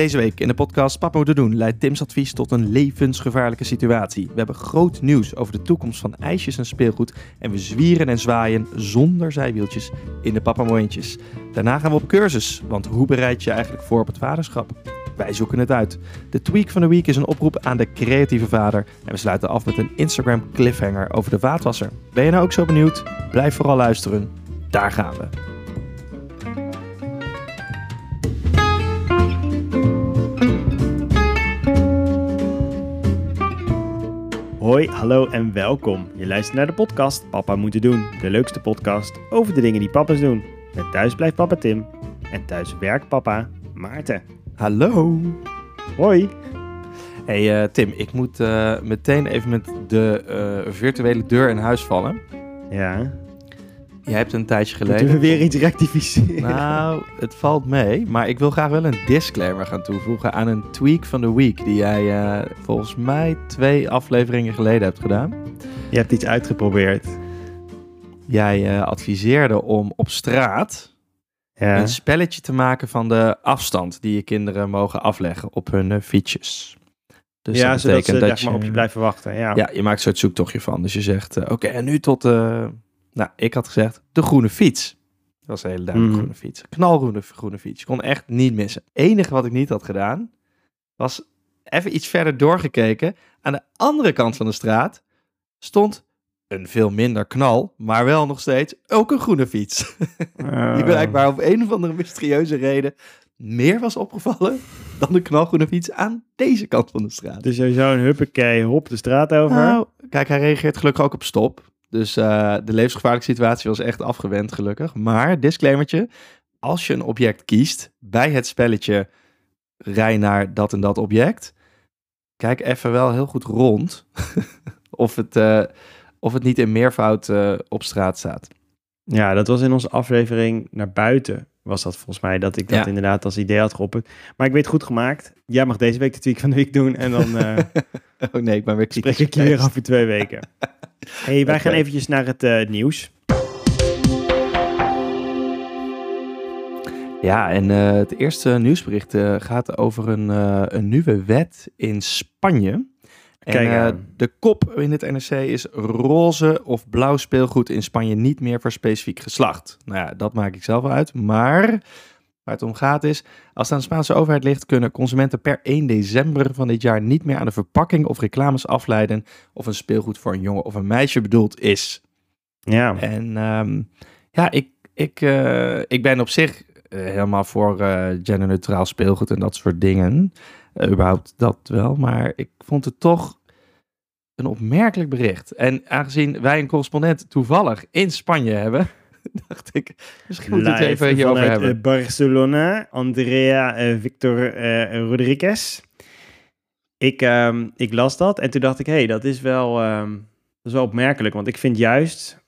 Deze week in de podcast Papa moet doen leidt Tim's advies tot een levensgevaarlijke situatie. We hebben groot nieuws over de toekomst van ijsjes en speelgoed en we zwieren en zwaaien zonder zijwieltjes in de papamoontjes. Daarna gaan we op cursus, want hoe bereid je eigenlijk voor op het vaderschap? Wij zoeken het uit. De tweak van de week is een oproep aan de creatieve vader en we sluiten af met een Instagram cliffhanger over de vaatwasser. Ben je nou ook zo benieuwd? Blijf vooral luisteren. Daar gaan we. Hoi, hallo en welkom. Je luistert naar de podcast Papa Moeten Doen. De leukste podcast over de dingen die papa's doen. Met thuis blijft papa Tim en thuis werkt papa Maarten. Hallo. Hoi. Hey eh, Tim, ik moet eh, meteen even met de eh, virtuele deur in huis vallen. Ja, Jij hebt een tijdje moeten geleden. we weer iets rectificeren? Nou, het valt mee, maar ik wil graag wel een disclaimer gaan toevoegen aan een tweak van de week die jij eh, volgens mij twee afleveringen geleden hebt gedaan. Je hebt iets uitgeprobeerd. Jij eh, adviseerde om op straat Ja. een spelletje te maken van de afstand die je kinderen mogen afleggen op hun eh, fietsjes. Dus ja, dat zodat ze dat zeg maar, op je blijven wachten. Ja. Ja, je maakt een soort zoektochtje van. Dus je zegt, oké, en nu tot, nou, ik had gezegd, de groene fiets. Dat was een hele duidelijke Mhm. groene fiets. Knalgroene groene fiets. Je kon echt niet missen. Het enige wat ik niet had gedaan, was even iets verder doorgekeken. Aan de andere kant van de straat stond een veel minder knal, maar wel nog steeds ook een groene fiets. Die blijkbaar op een of andere mysterieuze reden meer was opgevallen dan de knalgroene fiets aan deze kant van de straat. Dus sowieso een huppakee, hop de straat over. Nou, kijk, hij reageert gelukkig ook op stop. Dus eh, de levensgevaarlijke situatie was echt afgewend, gelukkig. Maar, disclaimertje, als je een object kiest bij het spelletje rij naar dat en dat object, kijk even wel heel goed rond of, het, eh, of het niet in meervoud eh, op straat staat. Ja, dat was in onze aflevering naar buiten. Was dat volgens mij dat ik dat Ja. inderdaad als idee had geopperd. Maar ik weet goed gemaakt. Jij mag deze week de tweak van de week doen. En dan eh, Oh nee, ik ben weer kritisch spreek ik je weer over twee weken. hey, wij gaan eventjes naar het eh, nieuws. Ja, en eh, het eerste nieuwsbericht gaat over een, een nieuwe wet in Spanje. En eh, de kop in het NRC is roze of blauw speelgoed in Spanje niet meer voor specifiek geslacht. Nou ja, dat maak ik zelf wel uit. Maar waar het om gaat is, als het aan de Spaanse overheid ligt, kunnen consumenten per 1 december van dit jaar niet meer aan de verpakking of reclames afleiden of een speelgoed voor een jongen of een meisje bedoeld is. Ja, En ehm, ja, ik, ik, eh, ik ben op zich eh, helemaal voor genderneutraal speelgoed en dat soort dingen. Eh, überhaupt dat wel, maar ik vond het toch een opmerkelijk bericht. En aangezien wij een correspondent toevallig in Spanje hebben, dacht ik, misschien moeten we het even hierover hebben. eh, Barcelona. Andrea eh, Victor Rodriguez. Ik, ehm, ik las dat en toen dacht ik, hé, hey, dat is wel... ehm, dat is wel opmerkelijk, want ik vind juist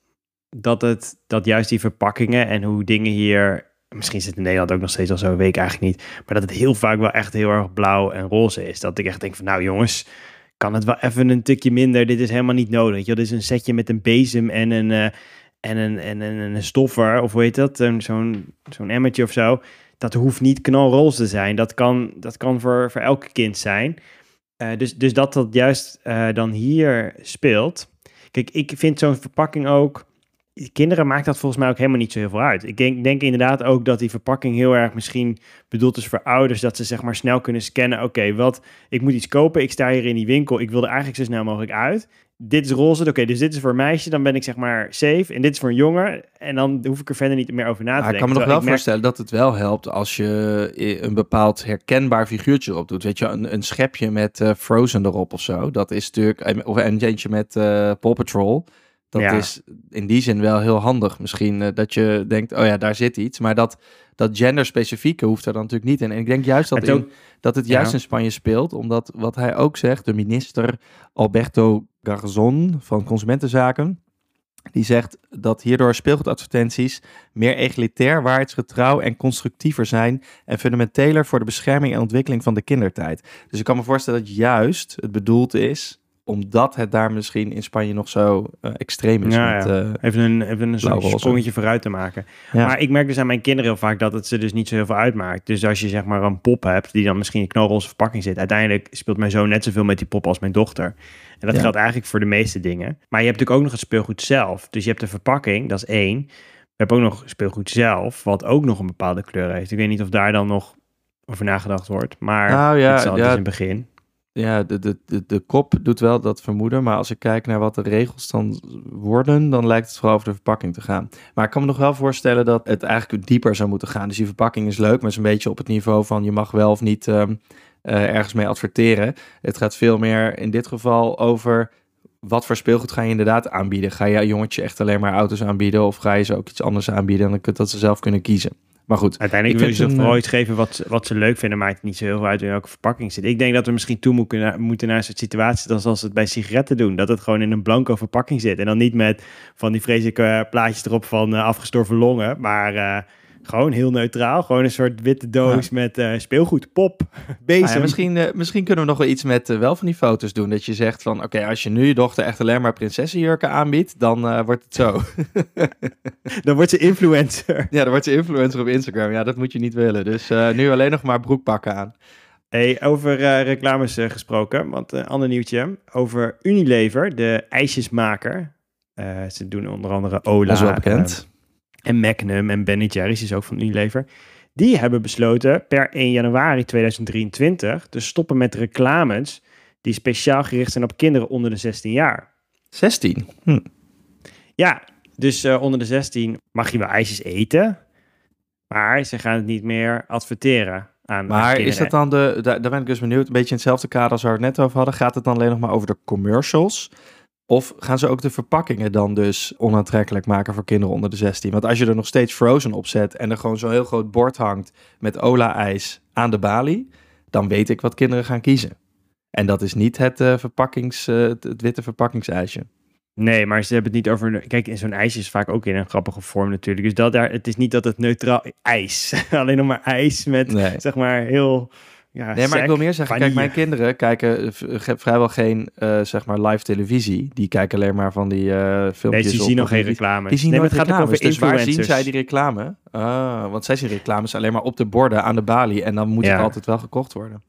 dat, het, dat juist die verpakkingen en hoe dingen hier... Misschien zit in Nederland ook nog steeds al zo, weet ik eigenlijk niet. Maar dat het heel vaak wel echt heel erg blauw en roze is. Dat ik echt denk van, nou jongens, kan het wel even een tikje minder? Dit is helemaal niet nodig. je. Dit is een setje met een bezem en een, eh, en een, en een, een stoffer, of hoe heet dat? Zo'n zo'n emmertje of zo. Dat hoeft niet knalroze te zijn. Dat kan, dat kan voor, voor elk kind zijn. Eh, dus, dus dat dat juist eh, dan hier speelt. Kijk, ik vind zo'n verpakking ook... Kinderen maakt dat volgens mij ook helemaal niet zo heel veel uit. Ik denk, denk inderdaad ook dat die verpakking heel erg misschien bedoeld is voor ouders. Dat ze zeg maar snel kunnen scannen. Oké, wat ik moet iets kopen. Ik sta hier in die winkel. Ik wil er eigenlijk zo snel mogelijk uit. Dit is roze. Oké, dus dit is voor een meisje. Dan ben ik zeg maar safe. En dit is voor een jongen. En dan hoef ik er verder niet meer over na te Maar ik denken. kan me nog wel ik merk- voorstellen dat het wel helpt als je eh, een bepaald herkenbaar figuurtje erop doet. Weet je, een, een schepje met eh, Frozen erop of zo. Dat is natuurlijk, of een eentje met eh Paw Patrol. Dat Ja. is in die zin wel heel handig. Misschien eh, dat je denkt, oh ja, daar zit iets. Maar dat, dat genderspecifieke hoeft er dan natuurlijk niet in. En ik denk juist dat, Het in, dat het juist Ja. in Spanje speelt. Omdat wat hij ook zegt, de minister Alberto Garzon van Consumentenzaken. Die zegt dat hierdoor speelgoedadvertenties meer egalitair, waarheidsgetrouw en constructiever zijn en fundamenteler voor de bescherming en ontwikkeling van de kindertijd. Dus ik kan me voorstellen dat juist het bedoeld is omdat het daar misschien in Spanje nog zo uh, extreem is. Ja, met, ja. uh, even een, even een sprongetje vooruit te maken. Ja. Maar ik merk dus aan mijn kinderen heel vaak dat het ze dus niet zo heel veel uitmaakt. Dus als je zeg maar een pop hebt die dan misschien in knalroze verpakking zit. Uiteindelijk speelt mijn zoon net zoveel met die pop als mijn dochter. En dat Ja. geldt eigenlijk voor de meeste dingen. Maar je hebt natuurlijk ook nog het speelgoed zelf. Dus je hebt de verpakking, dat is één. Je hebt ook nog speelgoed zelf, wat ook nog een bepaalde kleur heeft. Ik weet niet of daar dan nog over nagedacht wordt. Maar Nou ja, het is al ja. dus in het begin. Ja, de, de, de, kop doet wel dat vermoeden, maar als ik kijk naar wat de regels dan worden, dan lijkt het vooral over de verpakking te gaan. Maar ik kan me nog wel voorstellen dat het eigenlijk dieper zou moeten gaan. Dus die verpakking is leuk, maar is een beetje op het niveau van je mag wel of niet ehm, eh, ergens mee adverteren. Het gaat veel meer in dit geval over wat voor speelgoed ga je inderdaad aanbieden. Ga je jongetje echt alleen maar auto's aanbieden of ga je ze ook iets anders aanbieden en dan dat ze zelf kunnen kiezen. Maar goed, Uiteindelijk Ik wil je ze vooral eh, iets geven wat, ze- wat ze leuk vinden. Maakt het niet zo heel veel uit in welke verpakking zit. Ik denk dat we misschien toe moeten, moeten naar een soort situatie dan zoals ze het bij sigaretten doen. Dat het gewoon in een blanco verpakking zit. En dan niet met van die vreselijke eh, plaatjes erop van eh, afgestorven longen. Maar eh, gewoon heel neutraal. Gewoon een soort witte doos met eh, speelgoed, pop, bezem. Nou ja, misschien, eh, misschien kunnen we nog wel iets met eh, wel van die foto's doen. Dat je zegt van, oké, als je nu je dochter echt alleen maar prinsessenjurken aanbiedt, dan wordt het zo. Dan wordt ze influencer. ja, dan wordt ze influencer op Instagram. Ja, dat moet je niet willen. Dus nu alleen nog maar broekpakken aan. Hey, over reclames gesproken, want een ander nieuwtje. Over Unilever, de ijsjesmaker. Ze doen onder andere Ola. Dat is wel bekend. En Magnum en Ben Jerry's is ook van Unilever. Die hebben besloten per 1 januari 2023 te stoppen met reclames die speciaal gericht zijn op kinderen onder de 16 jaar. 16. Hm. Ja, dus eh, onder de 16 mag je wel ijsjes eten, maar ze gaan het niet meer adverteren aan Maar is dat dan de, daar, daar ben ik dus benieuwd, een beetje in hetzelfde kader als waar we het net over hadden. Gaat het dan alleen nog maar over de commercials? Of gaan ze ook de verpakkingen dan dus onaantrekkelijk maken voor kinderen onder de 16? Want als je er nog steeds Frozen op zet en er gewoon zo'n heel groot bord hangt met Ola-ijs aan de balie, dan weet ik wat kinderen gaan kiezen. En dat is niet het, eh, verpakkings, eh, het, het witte verpakkingsijsje. Nee, maar ze hebben het niet over. Kijk, in zo'n ijsje is vaak ook in een grappige vorm natuurlijk. Dus dat daar, het is niet dat het neutraal ijs, alleen nog maar ijs met Nee. zeg maar heel. Ja, Nee, maar ik wil meer zeggen, kijk, mijn kinderen kijken vrijwel geen, eh, zeg maar, live televisie. Die kijken alleen maar van die eh Nee, filmpjes ze op- zien nog geen reclame. Die zien nee, nooit reclames. over Dus waar zien zij die reclame? Ah, want zij zien reclames alleen maar op de borden aan de balie. En dan moet Ja. het altijd wel gekocht worden.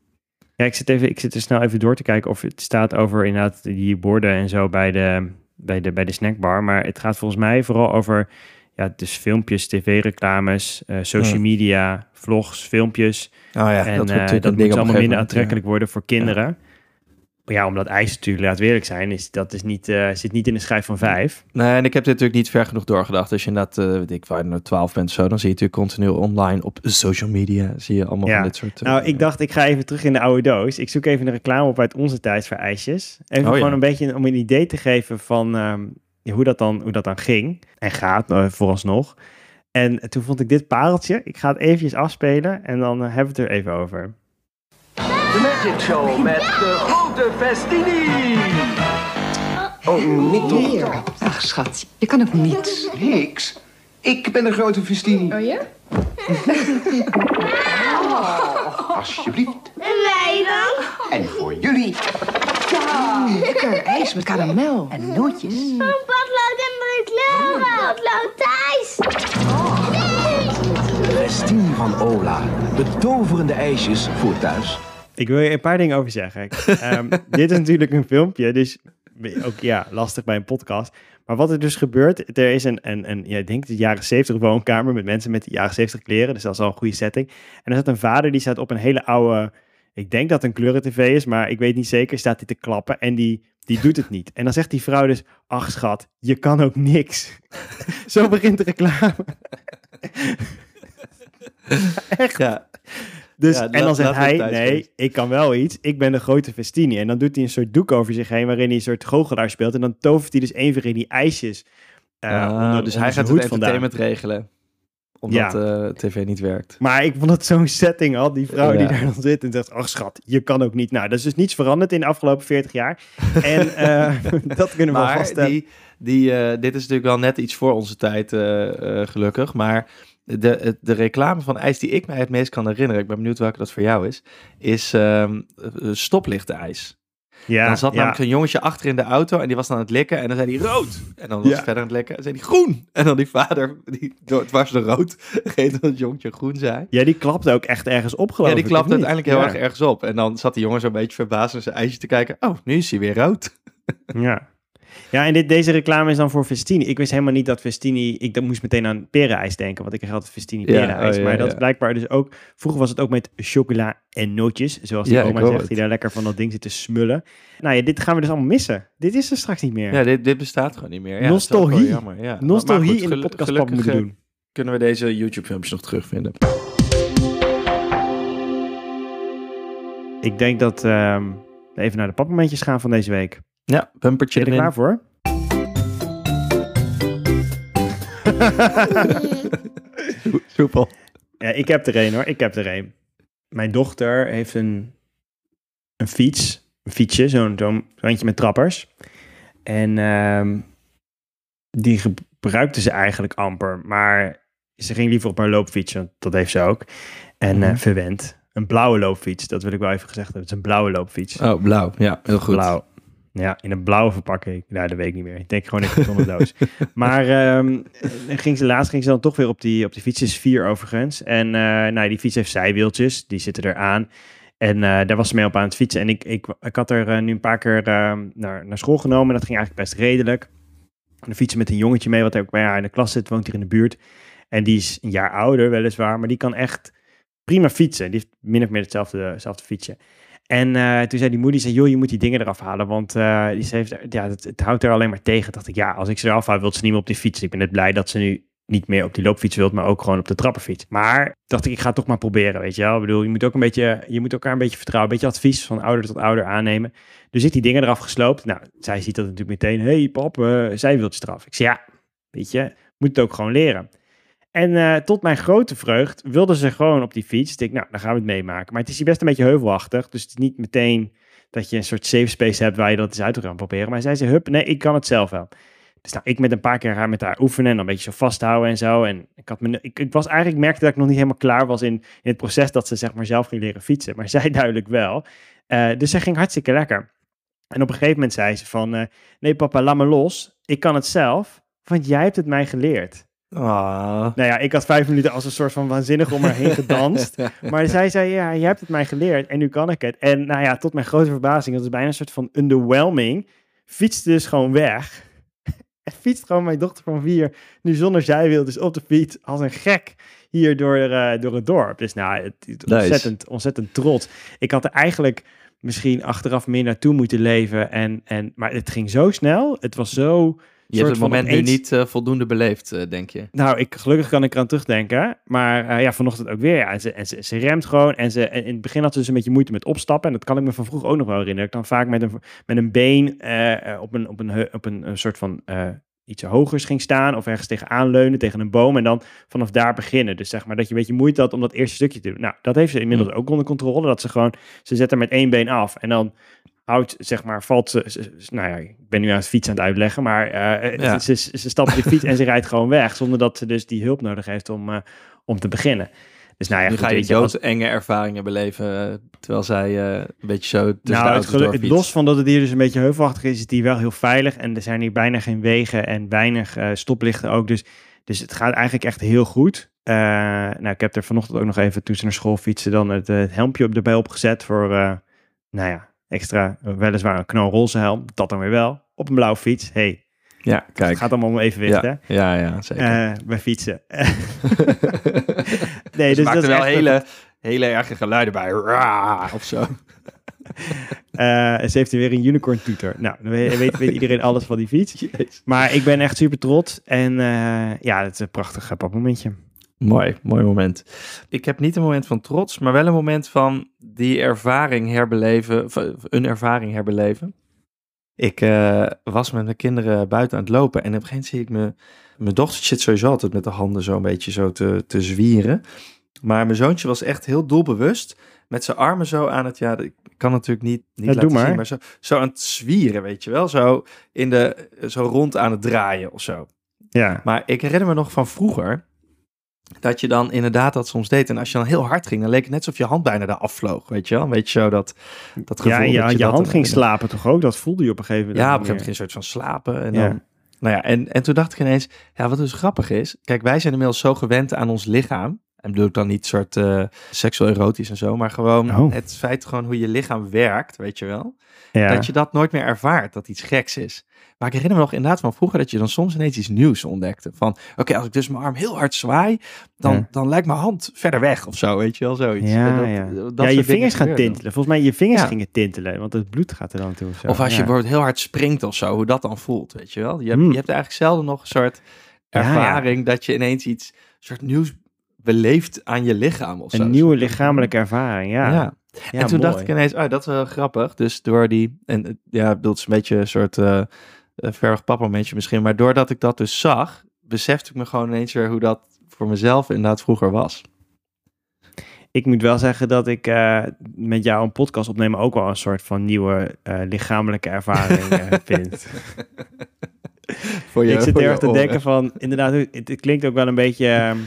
Ja, ik zit, even, ik zit er snel even door te kijken of het staat over inderdaad die borden en zo bij de, bij de, bij de snackbar. Maar het gaat volgens mij vooral over ja, dus filmpjes, tv-reclames, eh, social media, vlogs, filmpjes. Oh ja, en dat natuurlijk dat moet allemaal minder moment, aantrekkelijk worden voor kinderen. Maar ja, omdat ijs natuurlijk, laat eerlijk zijn, is, dat is niet, eh, zit niet in de schijf van vijf. ja. Nee, en ik heb dit natuurlijk niet ver genoeg doorgedacht. Als je inderdaad, eh weet ik, waar 12 bent zo, dan zie je natuurlijk continu online op social media. Zie je allemaal Ja. van dit soort... Nou, ik dacht, ik ga even terug in de oude doos. Ik zoek even een reclame op uit onze tijd voor ijsjes. Even Oh, ja. gewoon een beetje om een idee te geven van ehm, ja, hoe, dat dan, hoe dat dan ging. En gaat, eh, vooralsnog. En toen vond ik dit pareltje. Ik ga het eventjes afspelen en dan eh, hebben we het er even over. De Magic Show met de grote Festini. Oh, niet toch? Weer. Ach, schat, je kan ook niets. Niks. Ik ben de grote Festini. Oh ja? Alsjeblieft. En wij dan? En voor jullie. Lekker ijs met karamel en nootjes. Een potlood en drie kleuren. Potlood Thijs. Festini van Ola. Betoverende ijsjes voor thuis. Ik wil je een paar dingen over zeggen. Ehm, dit is natuurlijk een filmpje, dus ook ja, lastig bij een podcast. Maar wat er dus gebeurt, er is een, een, een ja, ik denk de jaren 70 woonkamer met mensen met de jaren 70 kleren. Dus dat is al een goede setting. En er zit een vader die staat op een hele oude, ik denk dat het een kleuren-tv is, maar ik weet niet zeker, staat hij te klappen en die, die doet het niet. En dan zegt die vrouw dus, ach schat, je kan ook niks. Zo begint de reclame. Echt. Ja. Dus, Ja, en dan zegt hij, nee, ik kan wel iets. Ik ben de grote Festini. En dan doet hij een soort doek over zich heen waarin hij een soort goochelaar speelt. En dan tovert hij dus even in die ijsjes. eh, Ah, onder- dus onder hij gaat het vandaan. entertainment regelen. Omdat Ja. eh, tv niet werkt. Maar ik vond het zo'n setting al. Die vrouw die daar dan zit en zegt, ach schat, je kan ook niet. Nou, dat is dus niets veranderd in de afgelopen 40 jaar. En eh, dat kunnen we wel Maar vaststellen. die, die, dit is natuurlijk wel net iets voor onze tijd, gelukkig. Maar de, de reclame van ijs die ik mij het meest kan herinneren, ik ben benieuwd welke dat voor jou is, is ehm stoplichtijs. Ja, dan zat ja. namelijk een jongetje achter in de auto en die was dan aan het likken. En dan zei hij rood. En dan was Ja. hij verder aan het likken en zei hij groen. En dan die vader, die door, dwars door rood, vergeet dat het jongetje groen zei. Ja, die klapte ook echt ergens op, geloof Ja, die klapte uiteindelijk heel erg ergens op. En dan zat die jongen zo'n beetje verbaasd naar zijn ijsje te kijken. Oh, nu is hij weer rood. Ja. Ja, en dit, deze reclame is dan voor Festini. Ik wist helemaal niet dat Festini... Ik dat moest meteen aan perenijs denken, want ik kreeg altijd Ja, perenijs. oh, ja, maar dat is blijkbaar dus ook... Vroeger was het ook met chocola en nootjes, zoals die oma zegt, het. die daar lekker van dat ding zit te smullen. Nou ja, dit gaan we dus allemaal missen. Dit is er straks niet meer. Ja, dit, dit bestaat gewoon niet meer. Nostalgie. jammer, Nostalgie goed, in de podcast moeten eh, doen. Kunnen we deze YouTube-filmpjes nog terugvinden? Ik denk dat ehm, we even naar de papmomentjes gaan van deze week. Ja, bumpertje Ben je er erin. klaar voor? Soepel. Ja, ik heb er een hoor. Ik heb er een. Mijn dochter heeft een, een fiets. Een fietsje, zo'n zo'n zo eentje met trappers. En ehm, die gebruikte ze eigenlijk amper. Maar ze ging liever op haar loopfiets, want dat heeft ze ook. En eh, Mhm. verwend. Een blauwe loopfiets, dat wil ik wel even gezegd hebben. Het is een blauwe loopfiets. Oh, blauw. Ja, heel goed. Blauw. Ja, in een blauwe verpakking. Nou, dat weet ik niet meer. Ik denk gewoon even zonder doos. Maar dan ging ze, laatst ging ze dan toch weer op die, op die fiets. Is vier overigens. En eh, nou, die fiets heeft zijwieltjes. Die zitten eraan. En eh, daar was ze mee op aan het fietsen. En ik, ik, ik had er eh, nu een paar keer ehm, naar, naar school genomen. En dat ging eigenlijk best redelijk. En dan fietsen met een jongetje mee, wat ook bij haar in de klas zit. Woont hier in de buurt. En die is een jaar ouder, weliswaar. Maar die kan echt prima fietsen. Die heeft min of meer hetzelfde, hetzelfde fietsje. En eh, toen zei die moeder, zei, joh, je moet die dingen eraf halen, want eh, die ze heeft, ja, het, houdt er alleen maar tegen. dacht ik, ja, als ik ze eraf haal, wil ze niet meer op die fiets. Ik ben net blij dat ze nu niet meer op die loopfiets wilt, maar ook gewoon op de trapperfiets. Maar dacht ik, ik ga toch maar proberen, weet je wel. Ik bedoel, je moet ook een beetje, je moet elkaar een beetje vertrouwen, een beetje advies van ouder tot ouder aannemen. Dus ik die dingen eraf gesloopt. Nou, zij ziet dat natuurlijk meteen, hey pap, eh, zij wilt je eraf. Ik zei, ja, weet je, moet het ook gewoon leren. En eh, tot mijn grote vreugd wilde ze gewoon op die fiets. Ik denk, nou, dan gaan we het meemaken. Maar het is hier best een beetje heuvelachtig. Dus het is niet meteen dat je een soort safe space hebt waar je dat eens uit kan proberen. Maar zij zei, hup, nee, ik kan het zelf wel. Dus nou, ik met een paar keer haar met haar oefenen en dan een beetje zo vasthouden en zo. En ik, had ik, ik was eigenlijk, merkte dat ik nog niet helemaal klaar was in, in het proces dat ze zeg maar zelf ging leren fietsen. Maar zij duidelijk wel. Eh, dus zij ging hartstikke lekker. En op een gegeven moment zei ze van, eh, nee papa, laat me los. Ik kan het zelf, want jij hebt het mij geleerd. Ah. Nou ja, ik had vijf minuten als een soort van waanzinnig om haar heen gedanst. Maar zij zei, ja, jij hebt het mij geleerd en nu kan ik het. En nou ja, tot mijn grote verbazing, dat is bijna een soort van underwhelming, fietste dus gewoon weg. En fietst gewoon mijn dochter van vier, nu zonder zijwiel, dus op de fiets, als een gek hier door, eh, door het dorp. Dus nou, het, het- Nice. ontzettend, ontzettend trots. Ik had er eigenlijk misschien achteraf meer naartoe moeten leven. En, en, maar het ging zo snel, het was zo... Je hebt het moment nu niet eh, voldoende beleefd, eh, denk je. nou, ik, gelukkig kan ik eraan terugdenken. Maar eh, ja, vanochtend ook weer. Ja, en ze, en ze, ze remt gewoon. En, ze, en in het begin had ze dus een beetje moeite met opstappen. En dat kan ik me van vroeger ook nog wel herinneren. Ik dan vaak met een, met een been op, een, op, een, op een, een soort van iets hogers ging staan. Of ergens tegenaan leunen tegen een boom. En dan vanaf daar beginnen. Dus zeg maar dat je een beetje moeite had om dat eerste stukje te doen. Nou, dat heeft ze inmiddels ook onder controle. Dat ze gewoon, ze zet er met één been af. En dan houdt, zeg maar, valt ze, ze- ze- nou ja, ik ben nu aan het fietsen aan het uitleggen, maar eh, Ja. ze, stapt op de fiets en ze rijdt gewoon weg, zonder dat ze dus die hulp nodig heeft om, eh, om te beginnen. Dus nou ja, nu goed, ga je als- doodenge ervaringen beleven, eh, terwijl zij eh, een beetje zo tussen nou, het, los van dat het hier dus een beetje heuvelachtig is, is het hier wel heel veilig. En er zijn hier bijna geen wegen en weinig eh, stoplichten ook. Dus, dus het gaat eigenlijk echt heel goed. Eh, nou, ik heb er vanochtend ook nog even, toen ze naar school fietsen, dan het, eh, het helmpje op erbij opgezet voor, eh, nou ja, extra, eh, weliswaar een knalroze helm. Dat dan weer wel. Op een blauwe fiets. hey, Ja, kijk. het gaat allemaal om evenwicht, hè? ja, ja, ja, zeker. Eh, bij fietsen. nee, dus dus maakt er wel hele, hele erge geluiden bij. Ra, of zo. Eh, ze heeft weer een unicorn toeter. Nou, dan weet, weet, weet iedereen alles van die fiets. Maar ik ben echt super trots. En ja, het is een prachtig papmomentje. Mooi, mooi moment. Ik heb niet een moment van trots, maar wel een moment van die ervaring herbeleven, een ervaring herbeleven. Ik eh, was met mijn kinderen buiten aan het lopen en op een gegeven moment zie ik me, mijn dochter zit sowieso altijd met de handen zo een beetje zo te, te zwieren. Maar mijn zoontje was echt heel doelbewust met zijn armen zo aan het, ja, ik kan natuurlijk niet, niet Ja, laten maar. zien, maar zo, zo aan het zwieren, weet je wel. Zo, in de, zo rond aan het draaien of zo. Ja. Maar ik herinner me nog van vroeger dat je dan inderdaad dat soms deed. En als je dan heel hard ging, dan leek het net alsof je hand bijna daar afvloog, weet je wel? Weet je zo dat, dat gevoel Ja, en je, dat je, dat hand ging slapen toch ook? Dat voelde je op een gegeven moment. Ja, op een gegeven moment ging een soort van slapen. En, Ja. dan, nou ja, en, en toen dacht ik ineens, ja, wat dus grappig is. Kijk, wij zijn inmiddels zo gewend aan ons lichaam. En bedoel ik dan niet soort eh seksueel erotisch en zo, maar gewoon Oh. het feit gewoon hoe je lichaam werkt, weet je wel. Ja. Dat je dat nooit meer ervaart, dat iets geks is. Maar ik herinner me nog inderdaad van vroeger dat je dan soms ineens iets nieuws ontdekte. Van, oké, als ik dus mijn arm heel hard zwaai, dan, Ja. dan lijkt mijn hand verder weg of zo, weet je wel, zoiets. Ja, dat- ja. dat ja, je vingers gaan tintelen. Volgens mij je vingers Ja. gingen tintelen, want het bloed gaat er dan toe. Of, zo. Of als je bijvoorbeeld heel hard springt of zo, hoe dat dan voelt, weet je wel. Je hebt, Hmm. je hebt eigenlijk zelden nog een soort ervaring dat je ineens iets soort nieuws beleeft aan je lichaam of zo. Een nieuwe lichamelijke ervaring, ja. Ja. Ja, en toen dacht ik ineens, oh, dat is wel grappig. Dus door die, en eh, ja, ik bedoel, het is een beetje een soort eh uh, verwig papa momentje misschien, maar doordat ik dat dus zag, besefte ik me gewoon ineens weer hoe dat voor mezelf inderdaad vroeger was. Ik moet wel zeggen dat ik eh, met jou een podcast opnemen ook wel een soort van nieuwe eh, lichamelijke ervaring eh, vind. voor ik zit heel erg te denken van, inderdaad, het, het klinkt ook wel een beetje, ehm,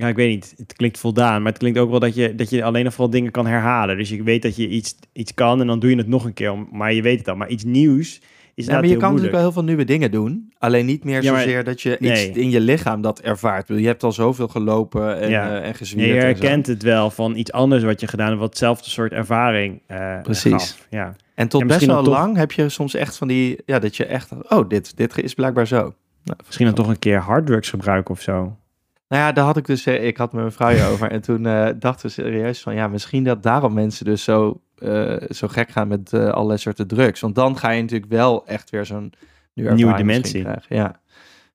ja, ik weet niet, het klinkt voldaan, maar het klinkt ook wel dat je, dat je alleen nog vooral dingen kan herhalen. Dus je weet dat je iets, iets kan en dan doe je het nog een keer, om- maar je weet het al. Maar iets nieuws is Ja, maar je kan natuurlijk wel heel veel nieuwe dingen doen. Alleen niet meer Ja, maar- zozeer dat je nee. iets in je lichaam dat ervaart. Je hebt al zoveel gelopen en, Ja. eh, en gezwierd. je herkent het wel van iets anders wat je gedaan hebt, wat hetzelfde soort ervaring eh Precies. gaf. Ja. En tot best wel toch- lang heb je soms echt van die, ja, dat je echt, oh, dit, dit is blijkbaar zo. Nou, Misschien dan toch een keer harddrugs gebruiken of zo. Nou ja, daar had ik dus, eh, ik had met mijn vrouw over en toen eh, dachten we serieus van, ja, misschien dat daarom mensen dus zo, eh, zo gek gaan met eh, allerlei soorten drugs. Want dan ga je natuurlijk wel echt weer zo'n nieuwe, dimensie. krijgen. Ja.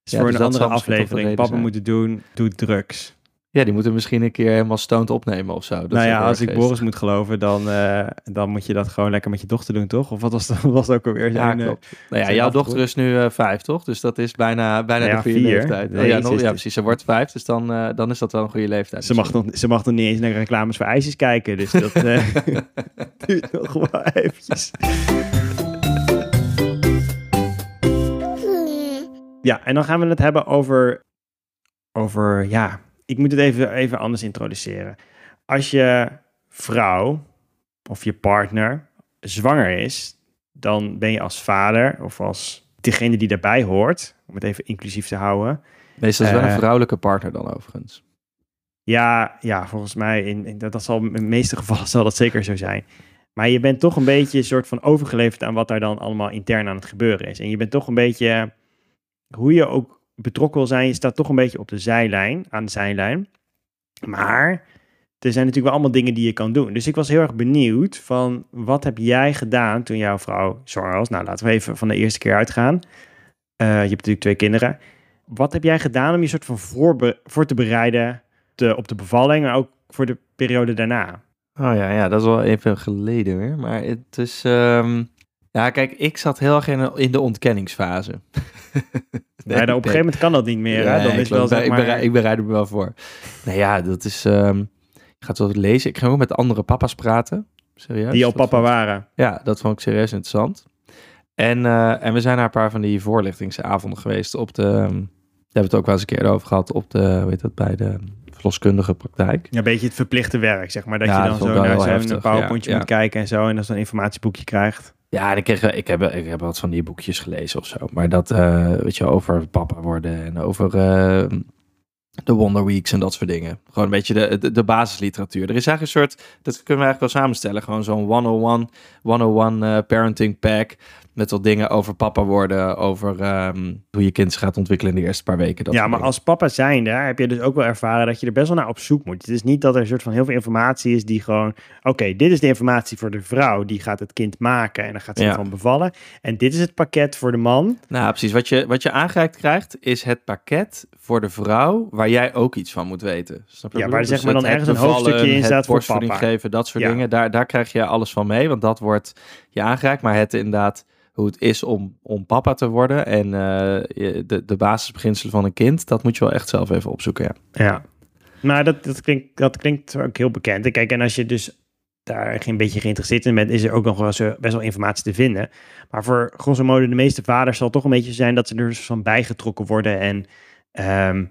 Ja, voor dus een andere aflevering. Papa moeten doen, doe drugs. Ja, die moeten misschien een keer helemaal stoned opnemen of zo. Dat nou ja, als ik Boris moet geloven, dan, eh, dan moet je dat gewoon lekker met je dochter doen, toch? Of wat was dat was ook alweer Ja, zijn... eh, klopt. Nou ja, jouw dochter is nu eh, vijf, toch? Dus dat is bijna, bijna Nou ja, de goede vier. leeftijd. Nee, Oh, ja, nog, dus- precies. Ze wordt vijf, dus dan, eh, dan is dat wel een goede leeftijd. ze, mag nog, ze mag nog niet eens naar reclames voor ijsjes kijken, dus dat eh, duurt nog wel eventjes. Ja, en dan gaan we het hebben over, over ja, ik moet het even, even anders introduceren. Als je vrouw of je partner zwanger is, dan ben je als vader of als degene die daarbij hoort, om het even inclusief te houden. Meestal is wel een Eh, vrouwelijke partner dan overigens. Ja, ja volgens mij, in, in, dat, dat zal in de meeste gevallen zal dat zeker zo zijn. Maar je bent toch een beetje een soort van overgeleverd aan wat daar dan allemaal intern aan het gebeuren is. En je bent toch een beetje, hoe je ook betrokken wil zijn, je staat toch een beetje op de zijlijn, aan de zijlijn. Maar er zijn natuurlijk wel allemaal dingen die je kan doen. Dus ik was heel erg benieuwd van, wat heb jij gedaan toen jouw vrouw was? Nou, laten we even van de eerste keer uitgaan. Eh, je hebt natuurlijk twee kinderen. Wat heb jij gedaan om je soort van voorbe- voor te bereiden te, op de bevalling, maar ook voor de periode daarna? Oh ja, ja, dat is wel even geleden weer. Maar het is... ehm, Ja, kijk, ik zat heel erg in de ontkenningsfase. Nee, op een gegeven moment kan dat niet meer. hè? Dan is wel, zeg ik, maar, bereid, ik bereid me wel voor. Nou ja, dat is... ehm ik ga het wel lezen. Ik ga ook met andere papa's praten. Serieus. die al papa waren. Ja, dat vond ik serieus interessant. En, eh, en we zijn naar een paar van die voorlichtingsavonden geweest op de... ehm, daar hebben we het ook wel eens een keer over gehad op de, hoe heet dat, bij de verloskundige praktijk. Ja, een beetje het verplichte werk, zeg maar. Dat Ja, je dan zo naar zo'n powerpointje ja, moet ja. kijken en zo. En dan zo'n informatieboekje krijgt. Ja, ik, ik, heb, ik heb wat van die boekjes gelezen of zo. Maar dat, eh, weet je, over papa worden en over eh, de Wonder Weeks en dat soort dingen. Gewoon een beetje de, de, de basisliteratuur. Er is eigenlijk een soort, dat kunnen we eigenlijk wel samenstellen. Gewoon zo'n 101, 101 eh, parenting pack. Met wat dingen over papa worden, over ehm, hoe je kind zich gaat ontwikkelen in de eerste paar weken. Dat ja, maar dingen. als papa zijnde heb je dus ook wel ervaren dat je er best wel naar op zoek moet. Het is niet dat er een soort van heel veel informatie is die gewoon... Oké, dit is de informatie voor de vrouw, die gaat het kind maken en dan gaat ze Ja. ervan bevallen. En dit is het pakket voor de man. Nou, precies. Wat je, wat je aangereikt krijgt, is het pakket voor de vrouw waar jij ook iets van moet weten. Snap je Ja, waar zeg bedoel? maar Dus dan ergens een hoofdstukje in staat voor papa. geven, dat soort Ja. dingen. Daar, daar krijg je alles van mee, want dat wordt je aangereikt. Maar het inderdaad, hoe het is om, om papa te worden en eh, de, de basisbeginselen van een kind, dat moet je wel echt zelf even opzoeken, ja. Ja. Maar dat, dat, klinkt, dat klinkt ook heel bekend. En Kijk, en als je dus daar een beetje geïnteresseerd in bent, is er ook nog wel eens, eh, best wel informatie te vinden. Maar voor grosso modo de meeste vaders zal toch een beetje zijn dat ze er dus van bijgetrokken worden. En ehm,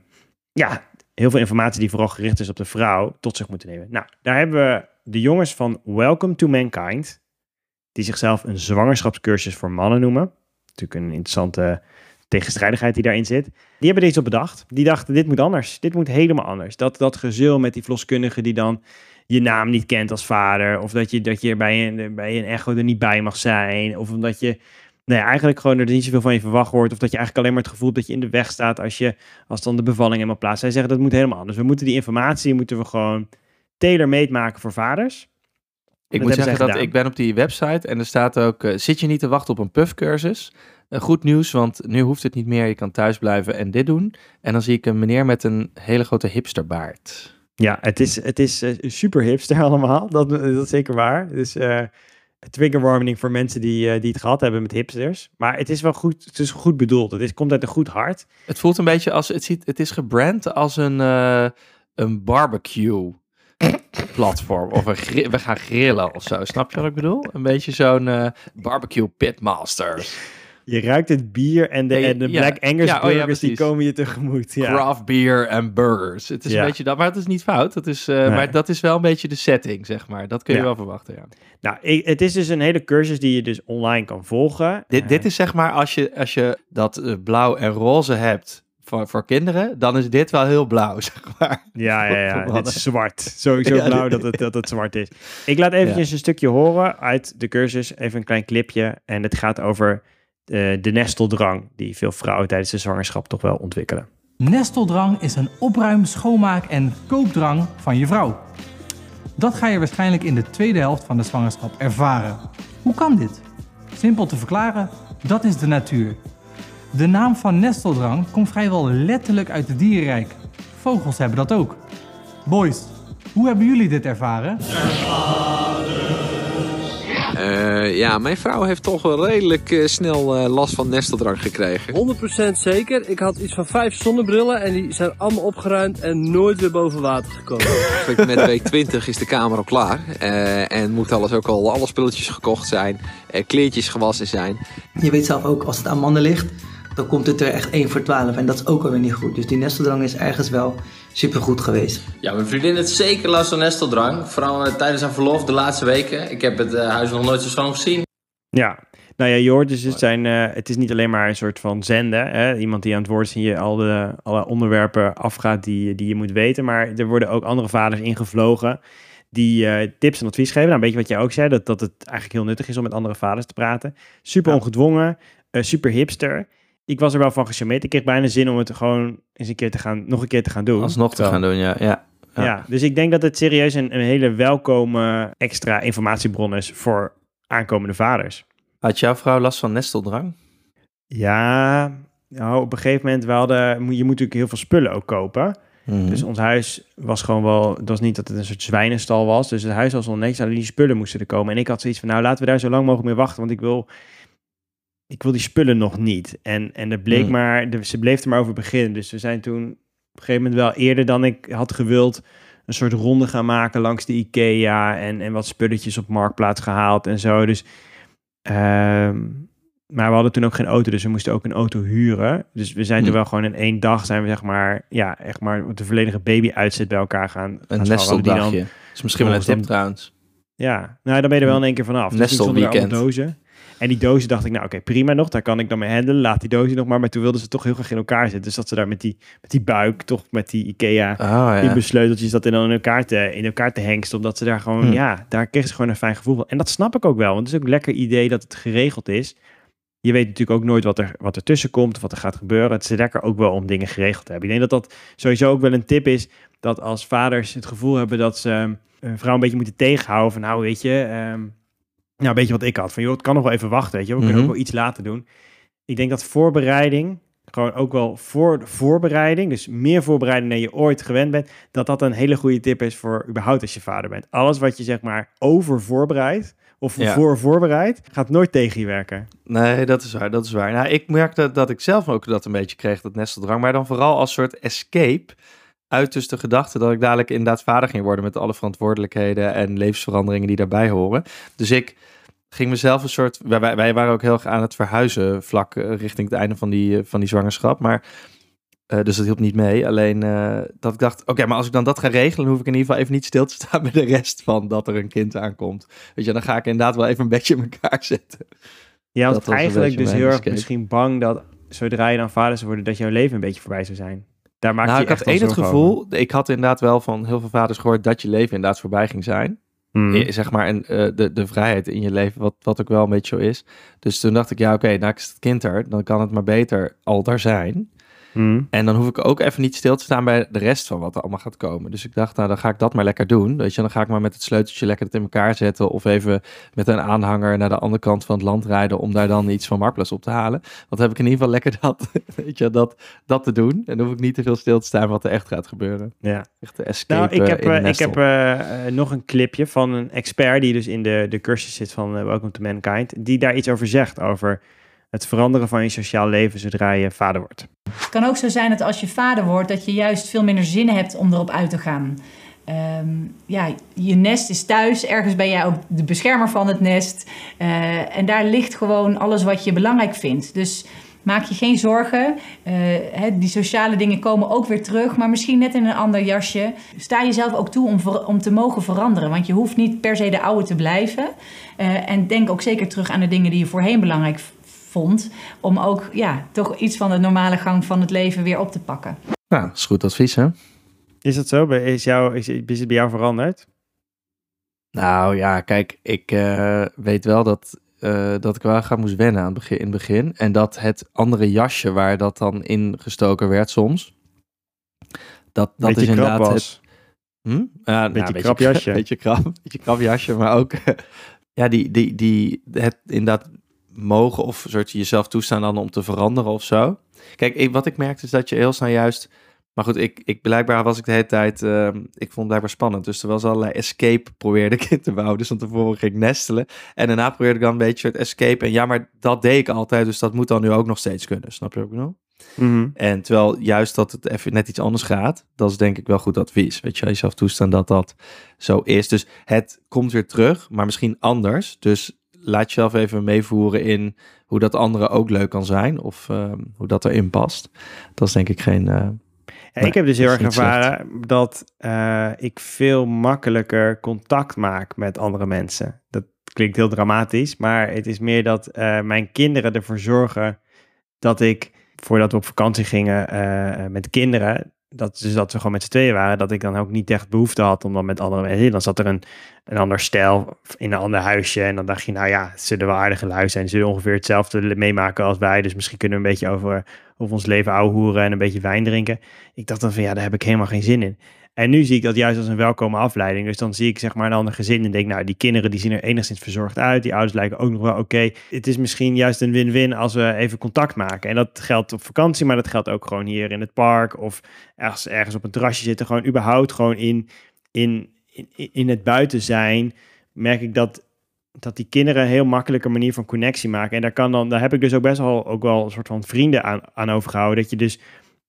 ja, heel veel informatie die vooral gericht is op de vrouw tot zich moeten nemen. Nou, daar hebben we de jongens van Welcome to Mankind, die zichzelf een zwangerschapscursus voor mannen noemen. Natuurlijk een interessante tegenstrijdigheid die daarin zit. Die hebben deze op bedacht. Die dachten, dit moet anders. Dit moet helemaal anders. Dat, dat met die verloskundige die dan je naam niet kent als vader. Of dat je, dat je bij, een, bij een echo er niet bij mag zijn. Of omdat je nee, eigenlijk gewoon er niet zoveel van je verwacht wordt. Of dat je eigenlijk alleen maar het gevoel dat je in de weg staat als, je, als dan de bevalling helemaal plaats. Zij zeggen dat moet helemaal anders. We moeten die informatie moeten we gewoon tailor-made maken voor vaders. Ik Dat moet zeggen dat gedaan. ik ben op die website en er staat ook, eh, zit je niet te wachten op een puffcursus? Eh, goed nieuws, want nu hoeft het niet meer. Je kan thuis blijven en dit doen. En dan zie ik een meneer met een hele grote hipsterbaard. Ja, het is, het is eh, super hipster allemaal. Dat, dat is zeker waar. Dus trigger warning voor mensen die, die het gehad hebben met hipsters. Maar het is wel goed, het is goed bedoeld. Het is, komt uit een goed hart. Het voelt een beetje als, het, ziet, het is gebrand als een, een barbecue platform. Of een gri- we gaan grillen of zo. Snap je wat ik bedoel? Een beetje zo'n eh, barbecue pitmasters. Je ruikt het bier en de, en de ja. Black Angus Ja, oh ja, burgers die komen je tegemoet. Ja. Craft beer en burgers. Het is een beetje dat, maar het is niet fout. Dat is, eh, Nee. Maar dat is wel een beetje de setting, zeg maar. Dat kun je wel verwachten, ja. Nou, ik- het is dus een hele cursus die je dus online kan volgen. Dit, Eh, dit is zeg maar, als je, als je dat eh, blauw en roze hebt voor, voor kinderen, dan is dit wel heel blauw, zeg maar. Ja, ja, ja. Dit is zwart. Sowieso Ja, blauw dat het, dat het zwart is. Ik laat eventjes een stukje horen uit de cursus. Even een klein clipje. En het gaat over eh, de nesteldrang die veel vrouwen tijdens de zwangerschap toch wel ontwikkelen. Nesteldrang is een opruim, schoonmaak en koopdrang van je vrouw. Dat ga je waarschijnlijk in de tweede helft van de zwangerschap ervaren. Hoe kan dit? Simpel te verklaren, dat is de natuur. De naam van nesteldrang komt vrijwel letterlijk uit het dierenrijk. Vogels hebben dat ook. Boys, hoe hebben jullie dit ervaren? Eh, ja, mijn vrouw heeft toch wel redelijk eh, snel eh, last van nesteldrang gekregen. 100% zeker. Ik had iets van vijf zonnebrillen en die zijn allemaal opgeruimd en nooit weer boven water gekomen. Met week 20 is de kamer al klaar. eh, en moet alles ook al, alle spulletjes gekocht zijn, kleertjes gewassen zijn. Je weet zelf ook, als het aan mannen ligt, dan komt het er echt 1 voor 12. En dat is ook alweer niet goed. Dus die nesteldrang is ergens wel supergoed geweest. Ja, mijn vriendin heeft zeker last van nesteldrang. Vooral eh, tijdens haar verlof de laatste weken. Ik heb het eh, huis nog nooit zo schoon gezien. Ja, nou ja, je hoort dus, het, zijn, eh, het is niet alleen maar een soort van zenden. Hè? Iemand die aan het woord is en je al de, alle onderwerpen afgaat die, die je moet weten. Maar er worden ook andere vaders ingevlogen die eh, tips en advies geven. Nou, een beetje wat jij ook zei, dat, dat het eigenlijk heel nuttig is om met andere vaders te praten. Super ongedwongen, eh, super hipster. Ik was er wel van gecharmeerd. Ik kreeg bijna zin om het gewoon eens een keer te gaan, nog een keer te gaan doen. Alsnog te gaan doen, ja. ja. Ja. dus ik denk dat het serieus een, een hele welkome extra informatiebron is voor aankomende vaders. Had jouw vrouw last van nesteldrang? Ja, nou, op een gegeven moment, we hadden, moet- je moet natuurlijk heel veel spullen ook kopen. Mhm. Dus ons huis was gewoon wel, het was niet dat het een soort zwijnenstal was. Dus het huis was al netjes, alleen die spullen moesten er komen. En ik had zoiets van, nou laten we daar zo lang mogelijk mee wachten, want ik wil, ik wil die spullen nog niet. En, en er bleek Hmm. maar, de, ze bleef er maar over beginnen. Dus we zijn toen op een gegeven moment wel eerder dan ik had gewild een soort ronde gaan maken langs de IKEA en, en wat spulletjes op Marktplaats gehaald en zo. Dus, ehm, maar we hadden toen ook geen auto, dus we moesten ook een auto huren. Dus we zijn Hm. toen wel gewoon in één dag zijn we zeg maar, ja, echt maar de volledige baby-uitzet bij elkaar gaan. Een dan- nesteldagje. is misschien wel een tip trouwens. Ja, nou dan ben je er wel in één keer vanaf. Dus er allemaal Nestelweekend. dozen. En die dozen dacht ik, nou oké, prima nog, daar kan ik dan mee handelen. Laat die dozen nog maar. Maar toen wilden ze toch heel graag in elkaar zitten. Dus dat ze daar met die, met die buik, toch met die Ikea, Oh, ja. die besleuteltjes, dat in, dan in elkaar te, in elkaar te hengsten. Omdat ze daar gewoon, Hm. ja, daar kregen ze gewoon een fijn gevoel van. En dat snap ik ook wel, want het is ook een lekker idee dat het geregeld is. Je weet natuurlijk ook nooit wat er, wat er tussen komt of wat er gaat gebeuren. Het is lekker ook wel om dingen geregeld te hebben. Ik denk dat dat sowieso ook wel een tip is. Dat als vaders het gevoel hebben dat ze ehm, een vrouw een beetje moeten tegenhouden. Van nou weet je, ehm, nou een beetje wat ik had. Van joh, het kan nog wel even wachten. Weet je, we kunnen Mhm. ook wel iets laten doen. Ik denk dat voorbereiding, gewoon ook wel voor de voorbereiding, dus meer voorbereiding dan je ooit gewend bent, dat dat een hele goede tip is voor überhaupt als je vader bent. Alles wat je zeg maar over voorbereidt of Ja. voor voorbereidt, gaat nooit tegen je werken. Nee, dat is waar, dat is waar. Nou, ik merkte dat ik zelf ook dat een beetje kreeg, dat nesteldrang. Maar dan vooral als soort escape uit dus de gedachte dat ik dadelijk inderdaad vader ging worden met alle verantwoordelijkheden en levensveranderingen die daarbij horen. Dus ik ging mezelf een soort, wij, wij- waren ook heel erg aan het verhuizen vlak eh, richting het einde van die, eh, van die zwangerschap. Maar Eh, dus dat hielp niet mee. Alleen eh, dat ik dacht, oké, maar als ik dan dat ga regelen, dan hoef ik in ieder geval even niet stil te staan bij de rest van dat er een kind aankomt. Weet je, dan ga ik inderdaad wel even een beetje in elkaar zetten. Dat was een eigenlijk dus heel erg misschien bang dat zodra je dan vader zou worden, dat jouw leven een beetje voorbij zou zijn. Daar maak nou, je ik echt één het gevoel, over. ik had inderdaad wel van heel veel vaders gehoord dat je leven inderdaad voorbij ging zijn. Hmm. Eh, Zeg maar, en eh, de, de vrijheid in je leven, wat, wat ook wel een beetje zo is. Dus toen dacht ik, ja, oké, nou is het kind er, dan kan het maar beter al daar zijn. Hmm. En dan hoef ik ook even niet stil te staan bij de rest van wat er allemaal gaat komen. Dus ik dacht, nou, dan ga ik dat maar lekker doen. Weet je, dan ga ik maar met het sleuteltje lekker het in elkaar zetten. Of even met een aanhanger naar de andere kant van het land rijden. om daar dan iets van Marktplaats op te halen. Want dan heb ik in ieder geval lekker dat, weet je, dat, dat te doen. En dan hoef ik niet te veel stil te staan wat er echt gaat gebeuren. Ja. Echt de escape Nou, ik heb, eh, in eh, ik heb eh, nog een clipje van een expert die dus in de, de cursus zit van Welcome to Mankind. Die daar iets over zegt, over het veranderen van je sociaal leven zodra je vader wordt. Het kan ook zo zijn dat als je vader wordt, dat je juist veel minder zin hebt om erop uit te gaan. Ehm, ja, je nest is thuis, ergens ben jij ook de beschermer van het nest. Eh, en daar ligt gewoon alles wat je belangrijk vindt. Dus maak je geen zorgen. Eh, die sociale dingen komen ook weer terug, maar misschien net in een ander jasje. Sta jezelf ook toe om, om te mogen veranderen, want je hoeft niet per se de oude te blijven. Eh, en denk ook zeker terug aan de dingen die je voorheen belangrijk vond, om ook ja, toch iets van de normale gang van het leven weer op te pakken. Nou, dat is goed advies, hè? Is dat zo? Is, jou, is, is het bij jou veranderd? Nou ja, kijk, ik eh, weet wel dat, eh, dat ik wel gaan moest wennen aan het begin, in het begin. En dat het andere jasje waar dat dan in gestoken werd soms. Dat, dat Beetje is krap inderdaad was. het... Hm? Ja, Beetje nou, krap jasje. Beetje krap, beetje krap jasje, maar ook... ja, die, die, die, het inderdaad mogen of soort jezelf toestaan dan om te veranderen of zo. Kijk, ik, wat ik merkte is dat je heel snel juist... Maar goed, ik, ik, blijkbaar was ik de hele tijd... ehm, ik vond het blijkbaar spannend. Dus er was allerlei escape probeerde ik in te bouwen. Dus van tevoren ging ik nestelen. En daarna probeerde ik dan een beetje het escape. En ja, maar dat deed ik altijd. Dus dat moet dan nu ook nog steeds kunnen. Snap je ik bedoel? Mhm. En terwijl juist dat het even net iets anders gaat, dat is denk ik wel goed advies. Weet je, jezelf toestaan dat dat zo is. Dus het komt weer terug, maar misschien anders. Dus laat jezelf even meevoeren in hoe dat andere ook leuk kan zijn. Of ehm, hoe dat erin past. Dat is denk ik geen... eh, Ja, nee, ik heb dus heel erg slecht. ervaren dat eh, ik veel makkelijker contact maak met andere mensen. Dat klinkt heel dramatisch, maar het is meer dat eh, mijn kinderen ervoor zorgen dat ik, voordat we op vakantie gingen met kinderen, dat, dus dat we gewoon met z'n tweeën waren, dat ik dan ook niet echt behoefte had om dan met andere mensen. Dan zat er een, een ander stijl in een ander huisje. En dan dacht je, nou ja, het zullen wel aardige lui zijn. Ze zullen ongeveer hetzelfde meemaken als wij. Dus misschien kunnen we een beetje over, over ons leven ouwehoeren en een beetje wijn drinken. Ik dacht dan van ja, daar heb ik helemaal geen zin in. En nu zie ik dat juist als een welkome afleiding. Dus dan zie ik zeg maar een ander gezin en denk, nou, die kinderen die zien er enigszins verzorgd uit. Die ouders lijken ook nog wel oké. Het is misschien juist een win-win als we even contact maken. En dat geldt op vakantie, maar dat geldt ook gewoon hier in het park of ergens, ergens op een terrasje zitten. Gewoon überhaupt gewoon in, in, in, in het buiten zijn, merk ik dat dat die kinderen een heel makkelijke manier van connectie maken. En daar, kan dan, daar heb ik dus ook best wel, ook wel een soort van vrienden aan, aan overgehouden. Dat je dus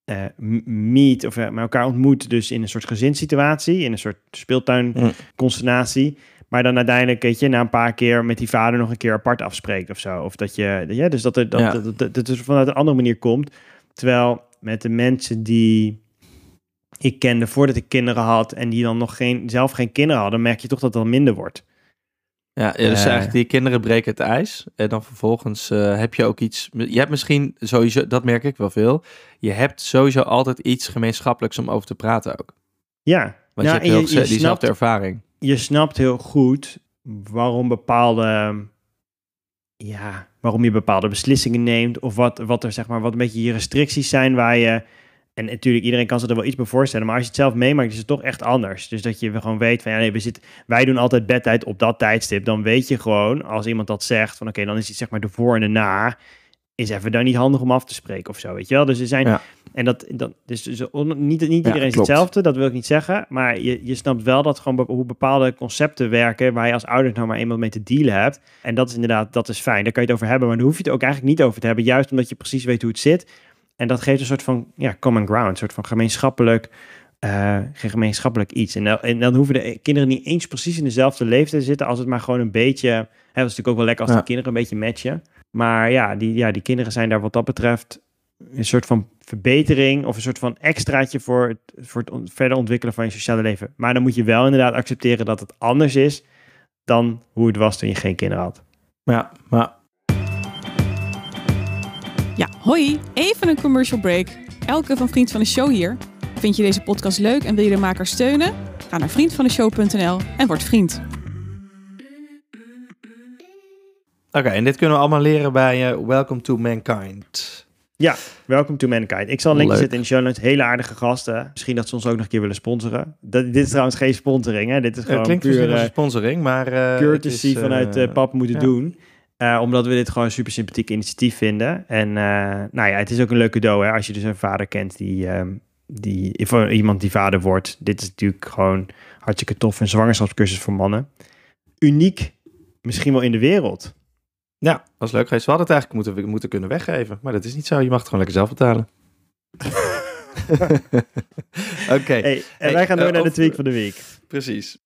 eh, meet of eh, met elkaar ontmoet, dus in een soort gezinssituatie, in een soort speeltuinconstellatie. Maar dan uiteindelijk, weet je, na een paar keer met die vader nog een keer apart afspreekt of zo. Of dat je, ja, dus dat, er, dat, Ja. dat, dat, dat het dus vanuit een andere manier komt. Terwijl met de mensen die ik kende voordat ik kinderen had en die dan nog geen, zelf geen kinderen hadden, merk je toch dat het dan minder wordt. Ja, dus Eh. eigenlijk die kinderen breken het ijs. En dan vervolgens eh, heb je ook iets... Je hebt misschien sowieso, dat merk ik wel veel. Je hebt sowieso altijd iets gemeenschappelijks om over te praten ook. Ja, Want Nou, je hebt heel, diezelfde ervaring. Je snapt heel goed waarom bepaalde, ja, waarom je bepaalde beslissingen neemt of wat, wat er zeg maar, wat een beetje je restricties zijn waar je, en natuurlijk iedereen kan zich er wel iets bij voorstellen, maar als je het zelf meemaakt is het toch echt anders. Dus dat je gewoon weet van, ja nee, we zitten, wij doen altijd bedtijd op dat tijdstip, dan weet je gewoon, als iemand dat zegt, van oké, dan is het zeg maar de voor en de na, is even dan niet handig om af te spreken of zo, weet je wel. Dus er zijn, Ja. en dat, dat dus, dus on- niet, niet Ja, iedereen is hetzelfde, dat wil ik niet zeggen, maar je, je snapt wel dat gewoon be- hoe bepaalde concepten werken, waar je als ouder nou maar eenmaal mee te dealen hebt. En dat is inderdaad, dat is fijn, daar kan je het over hebben, maar daar hoef je het ook eigenlijk niet over te hebben, juist omdat je precies weet hoe het zit. En dat geeft een soort van ja, common ground, een soort van gemeenschappelijk, eh, gemeenschappelijk iets. En dan, en dan hoeven de kinderen niet eens precies in dezelfde leeftijd te zitten, als het maar gewoon een beetje, hè, dat is natuurlijk ook wel lekker als Ja. de kinderen een beetje matchen. Maar ja die, ja, die kinderen zijn daar wat dat betreft een soort van verbetering of een soort van extraatje voor het, voor het on- verder ontwikkelen van je sociale leven. Maar dan moet je wel inderdaad accepteren dat het anders is dan hoe het was toen je geen kinderen had. Ja, maar Ja, hoi, even een commercial break. Elke van Vriend van de Show hier. Vind je deze podcast leuk en wil je de maker steunen? Ga naar vriendvandeshow.nl en word vriend. Oké, en dit kunnen we allemaal leren bij eh, Welcome to Mankind. Ja, welcome to Mankind. Ik zal een linkje zetten in de show notes. Hele aardige gasten. Misschien dat ze ons ook nog een keer willen sponsoren. Dat, dit is trouwens geen sponsoring, hè? Dit is Het gewoon klinkt puur eh, een sponsoring, maar... eh, courtesy het is, vanuit eh, pap moeten ja. doen. Eh, omdat we dit gewoon een super sympathiek initiatief vinden. En eh, nou ja, het is ook een leuk cadeau hè, als je dus een vader kent die, ehm, die voor iemand die vader wordt. Dit is natuurlijk gewoon hartstikke tof. Een zwangerschapscursus voor mannen. Uniek, misschien wel in de wereld. Ja, was leuk geweest. We hadden het eigenlijk moeten, moeten kunnen weggeven. Maar dat is niet zo. Je mag het gewoon lekker zelf betalen. Oké. Hey, en wij gaan door eh, naar de of- tweak van de week. Precies.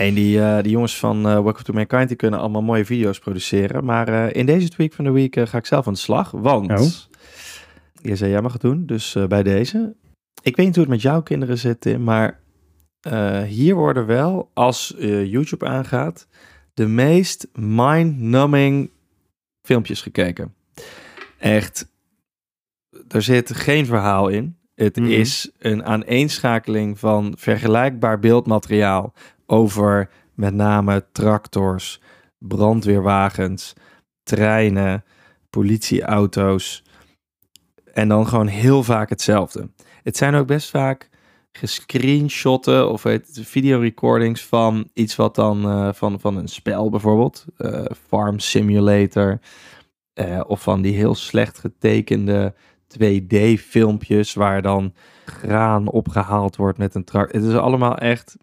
En die, eh, die jongens van eh Welcome to Mankind die kunnen allemaal mooie video's produceren. Maar eh, in deze tweak van de week ga ik zelf aan de slag. Want Oh. je zei jij mag het doen, dus bij deze. Ik weet niet hoe het met jouw kinderen zit, Tim, maar hier worden wel, als YouTube aangaat, de meest mind-numbing filmpjes gekeken. Echt, er zit geen verhaal in. Het Mhm. is een aaneenschakeling van vergelijkbaar beeldmateriaal over met name tractors, brandweerwagens, treinen, politieauto's. En dan gewoon heel vaak hetzelfde. Het zijn ook best vaak gescreenshotten of videorecordings van iets wat dan eh, van, van een spel bijvoorbeeld, eh, Farm Simulator, eh, of van die heel slecht getekende 2D-filmpjes waar dan graan opgehaald wordt met een tractor. Het is allemaal echt.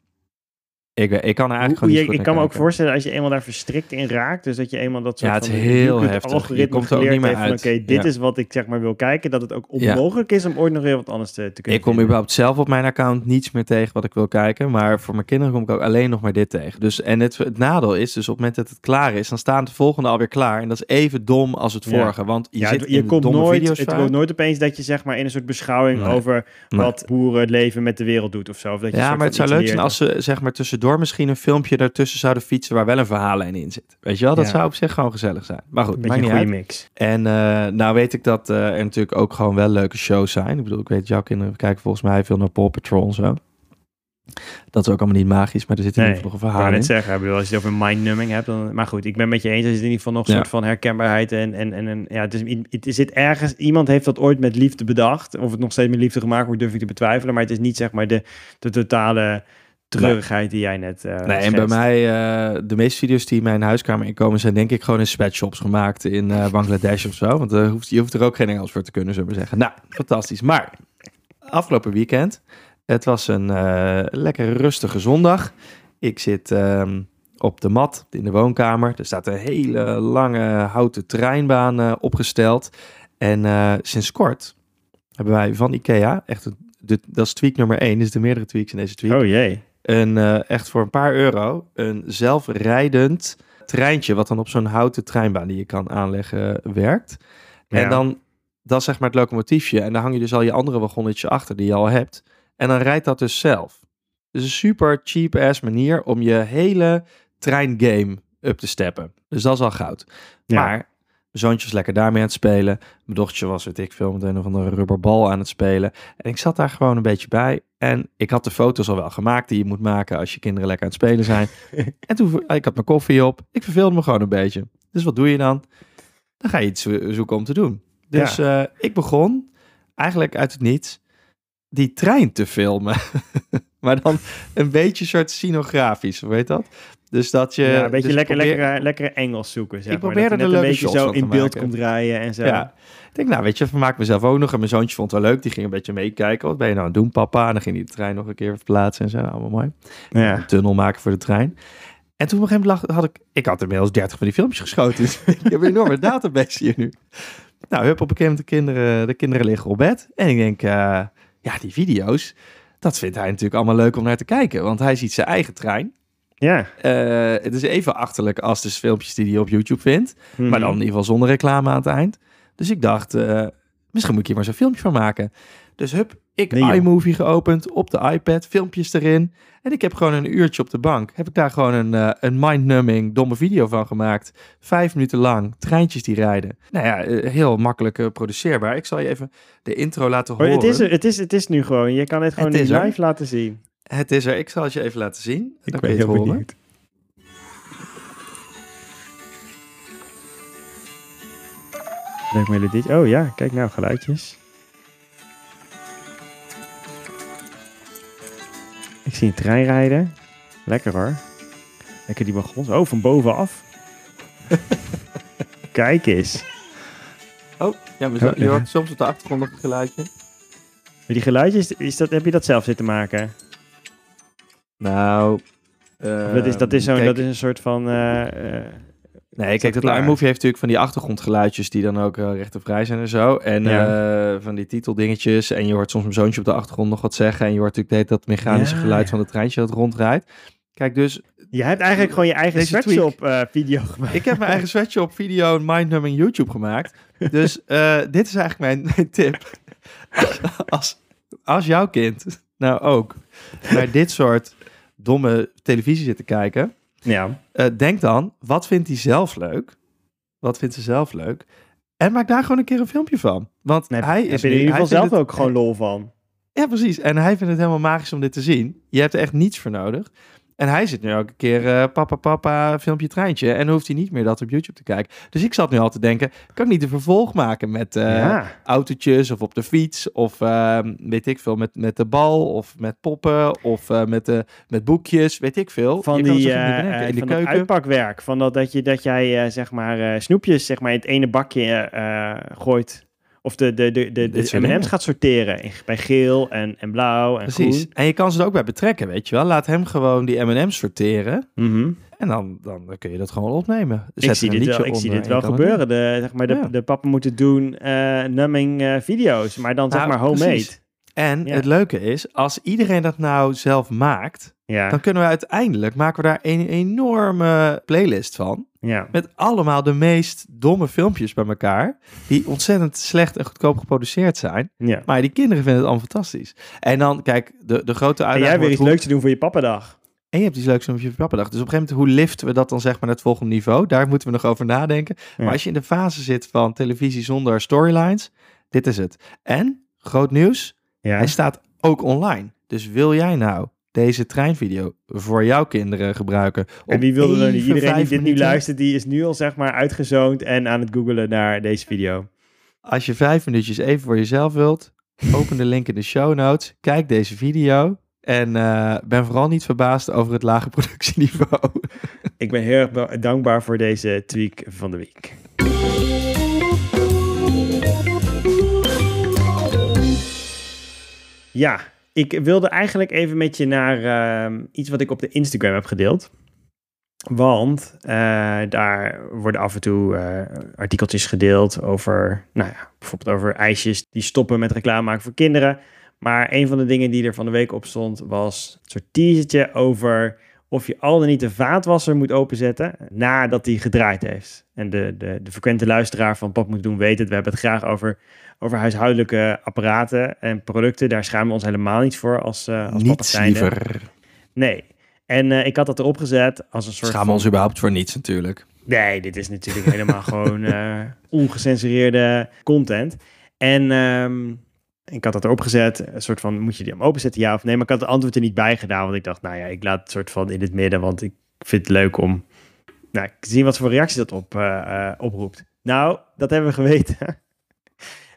Ik, ik kan er eigenlijk Hoe- gewoon je- ik kan me ook voorstellen als je eenmaal daar verstrikt in raakt, dus dat je eenmaal dat soort Ja, het is van heel heftig. Je algoritme komt er ook niet meer heeft uit. Oké, dit Ja. is wat ik zeg maar wil kijken, dat het ook Ja. onmogelijk is om ooit nog weer wat anders te, te kunnen Ik kom vinden. überhaupt zelf op mijn account niets meer tegen wat ik wil kijken. Maar voor mijn kinderen kom ik ook alleen nog maar dit tegen. Dus, en het, het nadeel is, dus op het moment dat het klaar is, dan staan de volgende alweer klaar. En dat is even dom als het vorige. Want je zit het- in komt domme nooit, video's het vaak. wordt nooit opeens dat je zeg maar in een soort beschouwing Nee. over Nee. wat boeren het leven met de wereld doet of zo. Of dat je Ja, maar het zou leuk zijn als ze zeg maar tussendoor misschien een filmpje daartussen zouden fietsen waar wel een verhaallijn in zit. Weet je wel, dat Ja. zou op zich gewoon gezellig zijn. Maar goed, Een goede mix. En eh, nou weet ik dat eh, er natuurlijk ook gewoon wel leuke shows zijn. Ik bedoel, ik weet jouw kinderen kijken volgens mij veel naar Paw Patrol en zo. Dat is ook allemaal niet magisch, maar er zit in ieder geval ik een verhaal net in. zeggen, ik bedoel, als je het over mindnumbing hebt, dan, maar goed, ik ben met je eens, er zit in ieder geval nog een Ja. soort van herkenbaarheid en, en, en, en ja, het, is, het zit ergens, iemand heeft dat ooit met liefde bedacht, of het nog steeds met liefde gemaakt wordt, durf ik te betwijfelen, maar het is niet zeg maar de, de totale treurigheid die jij net eh Nee, en bij mij, eh, de meeste video's die in mijn huiskamer inkomen, zijn denk ik gewoon in sweatshops gemaakt in eh, Bangladesh of zo. Want hoeft, je hoeft er ook geen Engels voor te kunnen, zullen we zeggen. Nou, fantastisch. Maar, afgelopen weekend, het was een lekker rustige zondag. Ik zit ehm, op de mat in de woonkamer. Er staat een hele lange houten treinbaan opgesteld. En sinds kort hebben wij van Ikea, echt, een- de, dat is tweak nummer één, dus de meerdere tweaks in deze tweak. Oh jee. Een, eh, echt voor een paar euro, een zelfrijdend treintje, wat dan op zo'n houten treinbaan die je kan aanleggen werkt. Ja. En dan, dat is zeg maar het locomotiefje. En daar hang je dus al je andere wagonnetje achter die je al hebt. En dan rijdt dat dus zelf. Dus een super cheap-ass manier om je hele treingame up te steppen. Dus dat is al goud. Ja. Maar zoontje was lekker daarmee aan het spelen. Mijn dochtertje was, weet ik veel, met een of andere rubberbal aan het spelen. En ik zat daar gewoon een beetje bij. En ik had de foto's al wel gemaakt die je moet maken als je kinderen lekker aan het spelen zijn. en toen, ik had mijn koffie op. Ik verveelde me gewoon een beetje. Dus wat doe je dan? Dan ga je iets zo- zoeken om te doen. Dus eh, ik begon eigenlijk uit het niets die trein te filmen. maar dan een beetje soort scenografisch, hoe heet dat? Dus dat je... ja, een beetje dus lekker, probeer- lekker, lekkere Engels zoeken. Zeg Ik maar. probeerde dat net een beetje zo in beeld komt rijden en zo. Ja. Ik denk, nou weet je, vermaak mezelf ook nog. En mijn zoontje vond het wel leuk. Die ging een beetje meekijken. Wat ben je nou aan het doen, papa? En dan ging hij de trein nog een keer verplaatsen en zo. Allemaal mooi. Ja. Een tunnel maken voor de trein. En toen op een gegeven moment lag- had ik... Ik had inmiddels 30 van die filmpjes geschoten. Dus ik heb een enorme database hier nu. Nou, hup, op een gegeven moment de kinderen, de kinderen liggen op bed. En ik denk, eh, ja, die video's, dat vindt hij natuurlijk allemaal leuk om naar te kijken. Want hij ziet zijn eigen trein. Ja. Eh, het is even achterlijk als de filmpjes die hij op YouTube vindt. Mhm. Maar dan in ieder geval zonder reclame aan het eind. Dus ik dacht, eh, misschien moet ik hier maar zo'n filmpje van maken. Dus hup, ik Nee, iMovie geopend op de iPad, filmpjes erin. En ik heb gewoon een uurtje op de bank. Heb ik daar gewoon een, eh, een mind-numbing, domme video van gemaakt. Vijf minuten lang, treintjes die rijden. Nou ja, heel makkelijk eh, produceerbaar. Ik zal je even de intro laten horen. het, is het, is, het is nu gewoon. Je kan het gewoon Het nu live laten zien. Het is er. Ik zal het je even laten zien. Ik Dan ben je heel horen. benieuwd. Leuk melodietje. Oh ja, kijk nou, geluidjes. Ik zie een trein rijden. Lekker hoor. Lekker die wagons. Oh, van bovenaf. kijk eens. Oh, ja, maar zo, Oh, je hoort soms op de achtergrond nog een geluidje. Maar die geluidjes, is dat, heb je dat zelf zitten maken? Nou, dat, is, dat, is, zo, kijk- dat is een soort van... eh, eh, Nee, kijk, dat iMovie heeft natuurlijk van die achtergrondgeluidjes die dan ook uh, rechtenvrij zijn en zo. En Ja. eh, van die titeldingetjes. En je hoort soms mijn zoontje op de achtergrond nog wat zeggen. En je hoort natuurlijk dat mechanische Ja, geluid ja. van het treintje dat rondrijdt. Kijk, dus Je hebt eigenlijk gewoon je eigen Deze sweatshop eh video gemaakt. ik heb mijn eigen sweatje op video en mindnumbing YouTube gemaakt. Dus eh, dit is eigenlijk mijn, mijn tip. Als, als jouw kind nou ook naar dit soort domme televisie zit te kijken... Ja. eh, denk dan, wat vindt hij zelf leuk? Wat vindt ze zelf leuk? En maak daar gewoon een keer een filmpje van. Want hij heb is je er in ieder geval zelf het- ook gewoon lol van. Ja, precies. En hij vindt het helemaal magisch om dit te zien. Je hebt er echt niets voor nodig. En hij zit nu elke keer eh, papa, papa, filmpje, treintje. En hoeft hij niet meer dat op YouTube te kijken. Dus ik zat nu al te denken, kan ik niet een vervolg maken met Ja. autootjes of op de fiets of eh, weet ik veel, met, met de bal of met poppen of eh, met, de, met boekjes, weet ik veel. Van Je die bedenken. in de van keuken. uitpakwerk. Van dat, dat, je, dat jij zeg maar snoepjes zeg maar, in het ene bakje gooit. Of de, de, de, de, M&M's gaat sorteren. In- Bij geel en, en blauw en Precies. groen. En je kan ze er ook bij betrekken, weet je wel. Laat hem gewoon die M&M's sorteren. Mhm. En dan, dan, kun je dat gewoon opnemen. Ik Zet zie, er een dit wel, ik zie dit wel gebeuren. De, zeg maar, de, Ja. de pappen moeten doen eh numbing eh, video's. Maar dan zeg Nou, maar homemade. precies. En Ja. het leuke is, als iedereen dat nou zelf maakt, Ja. dan kunnen we uiteindelijk, maken we daar een enorme playlist van. Ja. Met allemaal de meest domme filmpjes bij elkaar. Die ontzettend slecht en goedkoop geproduceerd zijn. Ja. Maar die kinderen vinden het allemaal fantastisch. En dan, kijk, de, de grote En uitdaging... jij weer iets hoe- leuks te doen voor je pappadag. En je hebt iets leuks voor je pappendag. Dus op een gegeven moment, hoe liften we dat dan zeg maar naar het volgende niveau? Daar moeten we nog over nadenken. Ja. Maar als je in de fase zit van televisie zonder storylines, dit is het. En, groot nieuws, Ja. hij staat ook online. Dus wil jij nou deze treinvideo voor jouw kinderen gebruiken? En wie wilde er niet? Iedereen die dit nu luistert, die is nu al zeg maar uitgezoond en aan het googelen naar deze video. Als je vijf minuutjes even voor jezelf wilt, open de link in de show notes, kijk deze video en eh, ben vooral niet verbaasd over het lage productieniveau. Ik ben heel erg dankbaar voor deze tweak van de week. Ja, ik wilde eigenlijk even met je naar ehm, iets wat ik op de Instagram heb gedeeld. Want eh, daar worden af en toe eh, artikeltjes gedeeld over, nou ja, bijvoorbeeld over ijsjes die stoppen met reclame maken voor kinderen. Maar een van de dingen die er van de week op stond was een soort teasertje over of je al dan niet de vaatwasser moet openzetten nadat die gedraaid heeft. En de, de, de frequente luisteraar van Pap moet doen weet het. We hebben het graag over, over huishoudelijke apparaten en producten. Daar schamen we ons helemaal niet voor als, eh als Niets liever. Nee. En eh, ik had dat erop gezet als een soort Schamen van... ons überhaupt voor niets natuurlijk. Nee, dit is natuurlijk helemaal gewoon eh, ongecensureerde content. En ehm, ik had dat erop gezet, een soort van, moet je die hem openzetten, ja of nee? Maar ik had het antwoord er niet bij gedaan, want ik dacht, nou ja, ik laat het soort van in het midden, want ik vind het leuk om nou, te zien wat voor reactie dat op, eh, eh, oproept. Nou, dat hebben we geweten.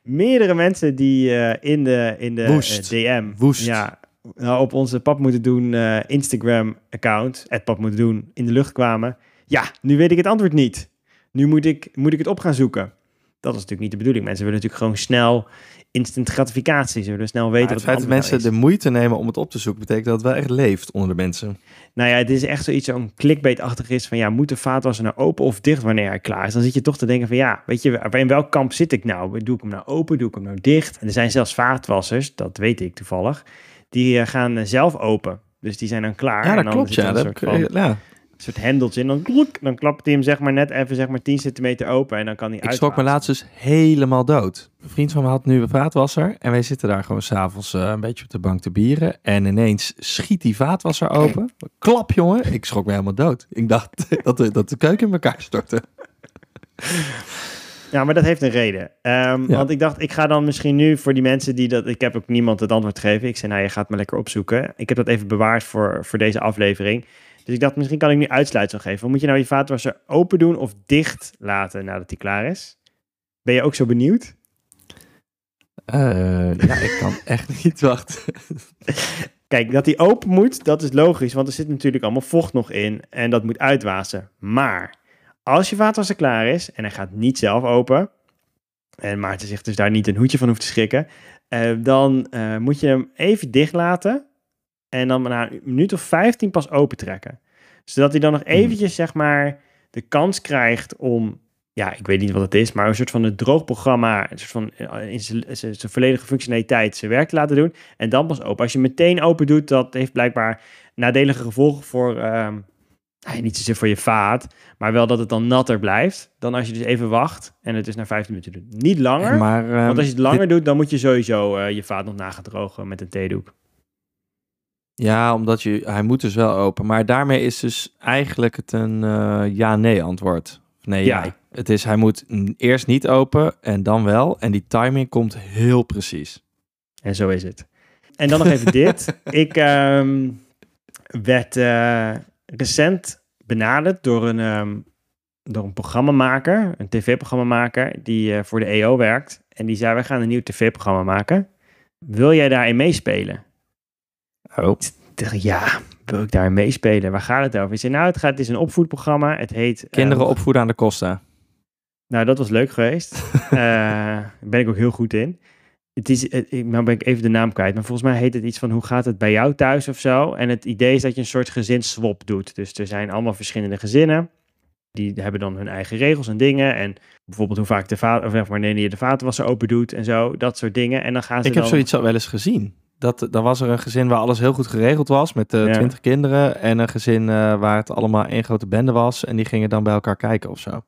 Meerdere mensen die eh, in de, in de Woest. DM, Woest. ja, nou, op onze Pap Moeten Doen Instagram-account, het Pap Moeten Doen, in de lucht kwamen. Ja, nu weet ik het antwoord niet. Nu moet ik, moet ik het op gaan zoeken. Dat is natuurlijk niet de bedoeling. Mensen willen natuurlijk gewoon snel instant gratificatie. Ze willen snel weten Maar het wat feit dat mensen nou de moeite nemen om het op te zoeken, betekent dat het wel echt leeft onder de mensen. Nou ja, het is echt zoiets zo'n clickbait-achtig is van ja, moet de vaatwasser nou open of dicht wanneer hij klaar is? Dan zit je toch te denken van ja, weet je, in welk kamp zit ik nou? Doe ik hem nou open? Doe ik hem nou dicht? En er zijn zelfs vaatwassers, dat weet ik toevallig, die eh, gaan zelf open. Dus die zijn dan klaar. Ja, En dat dan klopt, ja. Dat van, ja. Een soort hendeltje in. Dan, dan klapt hij hem zeg maar net even zeg maar 10 centimeter open. En dan kan hij Ik schrok me laatst dus helemaal dood. Een vriend van me had nu een vaatwasser. En wij zitten daar gewoon s'avonds eh een beetje op de bank te bieren. En ineens schiet die vaatwasser open. Klap, jongen. Ik schrok me helemaal dood. Ik dacht dat de, dat de keuken in elkaar stortte. Ja, maar dat heeft een reden. Ehm, Ja. Want ik dacht, ik ga dan misschien nu voor die mensen die dat... Ik heb ook niemand het antwoord gegeven. Ik zei, nou, je gaat me lekker opzoeken. Ik heb dat even bewaard voor, voor deze aflevering. Dus ik dacht, misschien kan ik nu uitsluitsel geven. Moet je nou je vaatwasser open doen of dicht laten nadat die klaar is? Ben je ook zo benieuwd? Eh, ja, ik kan echt niet wachten. Kijk, dat die open moet, dat is logisch, want er zit natuurlijk allemaal vocht nog in en dat moet uitwassen. Maar als je vaatwasser klaar is en hij gaat niet zelf open, en Maarten zich dus daar niet een hoedje van hoeft te schrikken, eh, dan eh, moet je hem even dicht laten en dan na een minuut of 15 pas open trekken. Zodat hij dan nog eventjes, zeg maar, de kans krijgt om, ja, ik weet niet wat het is, maar een soort van een droog programma, een soort van eh, in zijn volledige functionaliteit zijn werk te laten doen. En dan pas open. Als je meteen open doet, dat heeft blijkbaar nadelige gevolgen voor, ehm, nou, niet zozeer voor je vaat, maar wel dat het dan natter blijft dan als je dus even wacht en het dus na 15 minuten doet. Niet langer, Maar, ehm, want als je het langer dit- doet, dan moet je sowieso eh, je vaat nog na gaan drogen met een theedoek. Ja, omdat je, hij moet dus wel open. Maar daarmee is dus eigenlijk het een eh, ja-nee antwoord. Nee, Ja. ja. Het is, hij moet eerst niet open en dan wel. En die timing komt heel precies. En zo is het. En dan nog even dit. Ik ehm, werd eh, recent benaderd door een, ehm, door een programmamaker, een tv-programmamaker, die eh, voor de EO werkt. En die zei, wij gaan een nieuw tv-programma maken. Wil jij daarin meespelen? Oh. Ja, wil ik daarin meespelen? Waar gaat het over? Ik zei, nou, het, gaat, het is een opvoedprogramma. Het heet... eh, Kinderen opvoeden aan de Costa. nou, dat was leuk geweest. Eh, Daar ben ik ook heel goed in. Het is, ik- nou ben ik even de naam kwijt, maar volgens mij heet het iets van hoe gaat het bij jou thuis of zo. En het idee is dat je een soort gezinsswap doet. Dus er zijn allemaal verschillende gezinnen. Die hebben dan hun eigen regels en dingen. En bijvoorbeeld hoe vaak de vaat, of wanneer je de vaatwasser open doet en zo. Dat soort dingen. En dan gaan ze Ik heb dan... zoiets al wel eens gezien. Dat, dan was er een gezin waar alles heel goed geregeld was met eh Ja. twintig kinderen. En een gezin eh, waar het allemaal één grote bende was. En die gingen dan bij elkaar kijken of zo.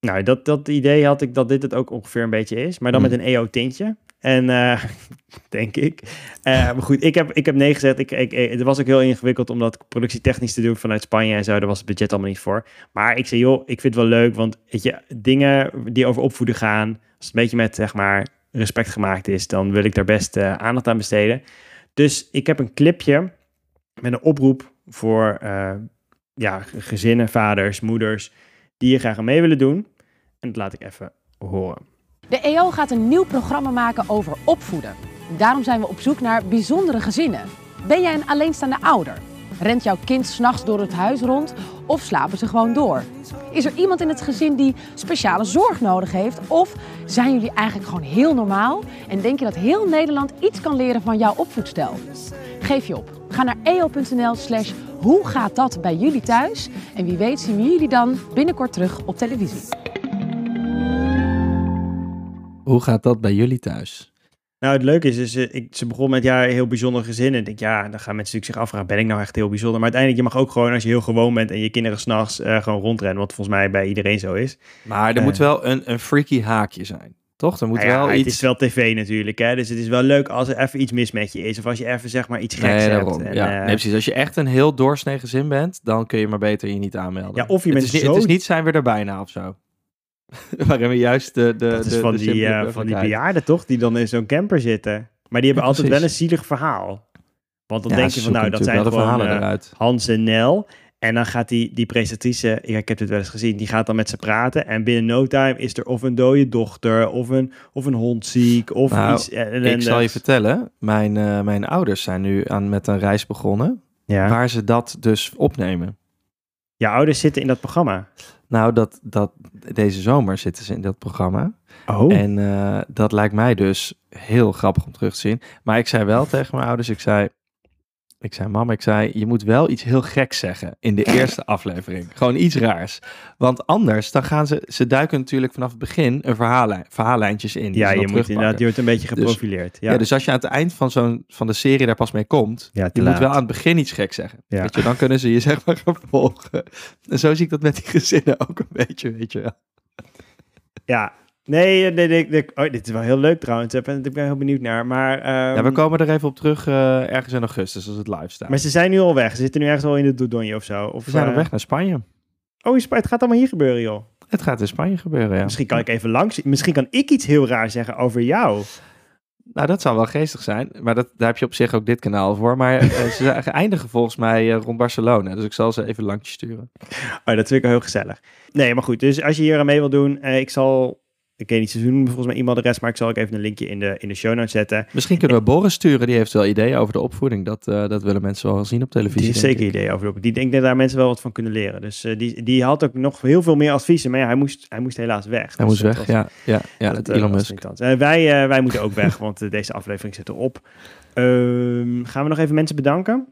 Nou, dat, dat idee had ik dat dit het ook ongeveer een beetje is. Maar dan Hmm. met een EO-tintje. En eh, denk ik. Maar goed, ik heb, ik heb nee gezegd. Ik, ik, ik- het was ook heel ingewikkeld om dat productietechnisch te doen vanuit Spanje en zo. Daar was het budget allemaal niet voor. Maar ik zei, joh, ik vind het wel leuk. Want weet je, dingen die over opvoeden gaan. Als het een beetje met, zeg maar, respect gemaakt is. Dan wil ik daar best eh, aandacht aan besteden. Dus ik heb een clipje met een oproep voor eh, ja, gezinnen, vaders, moeders. Die hier graag aan mee willen doen. En dat laat ik even horen. De EO gaat een nieuw programma maken over opvoeden. Daarom zijn we op zoek naar bijzondere gezinnen. Ben jij een alleenstaande ouder? Rent jouw kind s'nachts door het huis rond of slapen ze gewoon door? Is er iemand in het gezin die speciale zorg nodig heeft? Of zijn jullie eigenlijk gewoon heel normaal en denk je dat heel Nederland iets kan leren van jouw opvoedstijl? Geef je op. Ga naar eo.nl slash hoe gaat dat bij jullie thuis? En wie weet zien we jullie dan binnenkort terug op televisie. Hoe gaat dat bij jullie thuis? Nou, het leuke is, is eh, ik, ze begon met ja, heel bijzonder gezin. En ik denk, ja, dan gaan mensen natuurlijk zich afvragen, ben ik nou echt heel bijzonder? Maar uiteindelijk, je mag ook gewoon, als je heel gewoon bent en je kinderen s'nachts eh gewoon rondrennen, wat volgens mij bij iedereen zo is. Maar er Eh, moet wel een, een freaky haakje zijn. Toch? Er moet nou ja, wel Het iets... is wel tv natuurlijk, hè? dus het is wel leuk als er even iets mis met je is. Of als je even, zeg maar, iets geks Nee, hebt. daarom. En, ja. nee, precies. Als je echt een heel doorsnee gezin bent, dan kun je maar beter je niet aanmelden. Ja, of je het bent is niet, zo- Het is niet zijn we er bijna of zo. Waarin we juist de, de, dat is de, van, de die, eh, van die bejaarden toch, die dan in zo'n camper zitten. Maar die hebben Ja, altijd wel een zielig verhaal. Want dan Ja, denk je van, nou, dat zijn gewoon eh. Hans en Nel. En dan gaat die, die presentatrice, ja, ik heb dit wel eens gezien, die gaat dan met ze praten. En binnen no time is er of een dode dochter, of een, of een hond ziek, of Nou, iets eh, ik zal je vertellen, mijn, eh, mijn ouders zijn nu aan, met een reis begonnen, Ja. waar ze dat dus opnemen. Je ouders zitten in dat programma. Nou, dat, dat, deze zomer zitten ze in dat programma. Oh. En eh, dat lijkt mij dus heel grappig om terug te zien. Maar ik zei wel tegen mijn ouders, ik zei, Ik zei, mam, ik zei, je moet wel iets heel geks zeggen in de eerste aflevering. Gewoon iets raars. Want anders, dan gaan ze, ze duiken natuurlijk vanaf het begin een verhaallijn, verhaallijntjes in. die Ja, je moet terugpakken. inderdaad, je wordt een beetje Dus- geprofileerd. Ja. ja. dus als je aan het eind van, zo'n, van de serie daar pas mee komt, Ja, je moet wel aan het begin iets geks zeggen. Ja. Weet je, dan kunnen ze je zeg maar gaan volgen. En zo zie ik dat met die gezinnen ook een beetje, weet je wel. Ja, nee, nee, nee, nee. Oh, dit is wel heel leuk trouwens. Ik ben, ik ben heel benieuwd naar. Maar, ehm, ja, we komen er even op terug eh, ergens in augustus als het live staat. maar ze zijn nu al weg. Ze zitten nu ergens al in de Dordogne of zo. Of, we zijn op eh, weg naar Spanje. Oh, in Spanje. het gaat allemaal hier gebeuren, joh. Het gaat in Spanje gebeuren, ja. Misschien kan ik even langs. Misschien kan ik iets heel raar zeggen over jou. Nou, dat zou wel geestig zijn. Maar dat, daar heb je op zich ook dit kanaal voor. Maar eh, ze eindigen volgens mij eh, rond Barcelona. Dus ik zal ze even langs sturen. Oh, dat vind ik wel heel gezellig. Nee, maar goed. Dus als je hier aan mee wil doen, eh, ik zal... Ik weet niet, ze doen volgens mij e-mailadres, maar ik zal ook even een linkje in de, in de show notes zetten. Misschien kunnen we Boris sturen. Die heeft wel ideeën over de opvoeding. Dat, eh, dat willen mensen wel zien op televisie. Die heeft zeker ideeën over. de- Die denkt dat daar mensen wel wat van kunnen leren. Dus eh, die, die had ook nog heel veel meer adviezen. Maar ja, hij moest, hij moest helaas weg. Hij Dus moest dat weg, was- ja. Ja, ja dat, Elon was Musk. wij, wij moeten ook weg, want deze aflevering zit erop. Ehm, gaan we nog even mensen bedanken?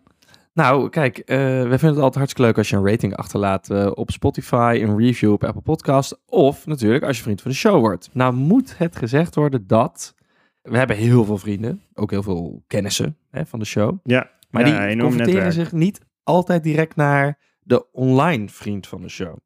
Nou, kijk, eh we vinden het altijd hartstikke leuk als je een rating achterlaat eh, op Spotify, een review op Apple Podcast of natuurlijk als je vriend van de show wordt. Nou moet het gezegd worden dat we hebben heel veel vrienden, ook heel veel kennissen hè, van de show. Ja, Maar ja, die converteren netwerk. zich niet altijd direct naar de online vriend van de show.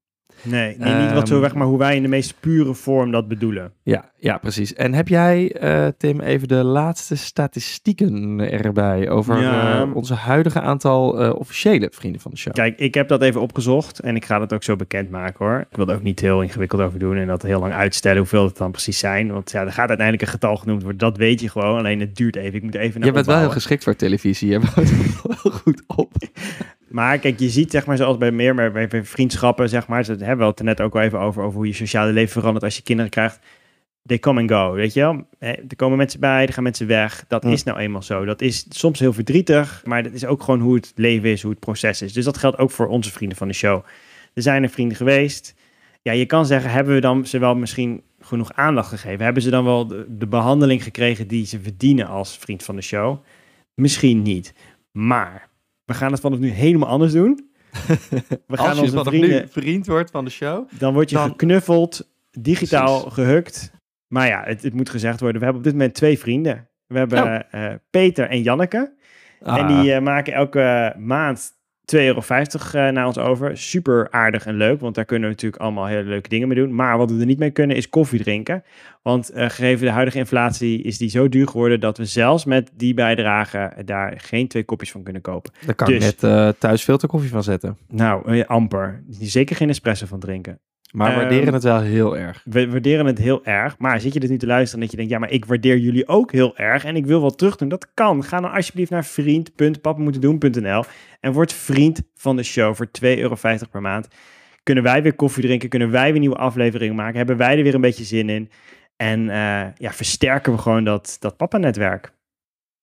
Nee, nee niet wat zo Ehm, weg, maar hoe wij in de meest pure vorm dat bedoelen. Ja, ja, precies. En heb jij, eh, Tim, even de laatste statistieken erbij over Ja. eh, onze huidige aantal eh, officiële vrienden van de show? Kijk, ik heb dat even opgezocht en ik ga dat ook zo bekendmaken hoor. Ik wil er ook niet heel ingewikkeld over doen en dat heel lang uitstellen hoeveel het dan precies zijn. Want ja, er gaat uiteindelijk een getal genoemd worden, dat weet je gewoon. Alleen het duurt even, ik moet even naar Je bent wel heel geschikt voor televisie. Je bouwt het wel goed op. Maar kijk, je ziet zeg maar zoals bij meer bij, bij vriendschappen, zeg maar, dat hebben we het er net ook al even over, over hoe je sociale leven verandert als je kinderen krijgt. They come and go, weet je wel? Er komen mensen bij, er gaan mensen weg. Dat is nou eenmaal zo. Dat is soms heel verdrietig, maar dat is ook gewoon hoe het leven is, hoe het proces is. Dus dat geldt ook voor onze vrienden van de show. Er zijn er vrienden geweest. Ja, je kan zeggen, hebben we dan ze wel misschien genoeg aandacht gegeven? Hebben ze dan wel de, de behandeling gekregen die ze verdienen als vriend van de show? Misschien niet. Maar we gaan het vanaf nu helemaal anders doen. We gaan Als je onze vanaf vrienden, nu vriend wordt van de show. dan word je dan- geknuffeld, digitaal Precies. gehukt. Maar ja, het, het moet gezegd worden. We hebben op dit moment twee vrienden. We hebben Oh. eh, Peter en Janneke. En Ah. die eh, maken elke maand 2,50 euro eh, naar ons over. Super aardig en leuk, want daar kunnen we natuurlijk allemaal hele leuke dingen mee doen. Maar wat we er niet mee kunnen is koffie drinken. Want eh, gegeven de huidige inflatie is die zo duur geworden dat we zelfs met die bijdrage daar geen twee kopjes van kunnen kopen. Daar kan Dus- ik net eh, thuis filter koffie van zetten. Nou, amper. Zeker geen espresso van drinken. Maar Ehm, waarderen het wel heel erg. We waarderen het heel erg. Maar zit je dit nu te luisteren dat je denkt... ja, maar ik waardeer jullie ook heel erg... en ik wil wat terug doen. Dat kan. Ga dan alsjeblieft naar vriend.pappenmoetendoen.nl... en word vriend van de show voor 2,50 euro per maand. Kunnen wij weer koffie drinken? Kunnen wij weer nieuwe afleveringen maken? Hebben wij er weer een beetje zin in? En eh, ja, versterken we gewoon dat, dat papa-netwerk.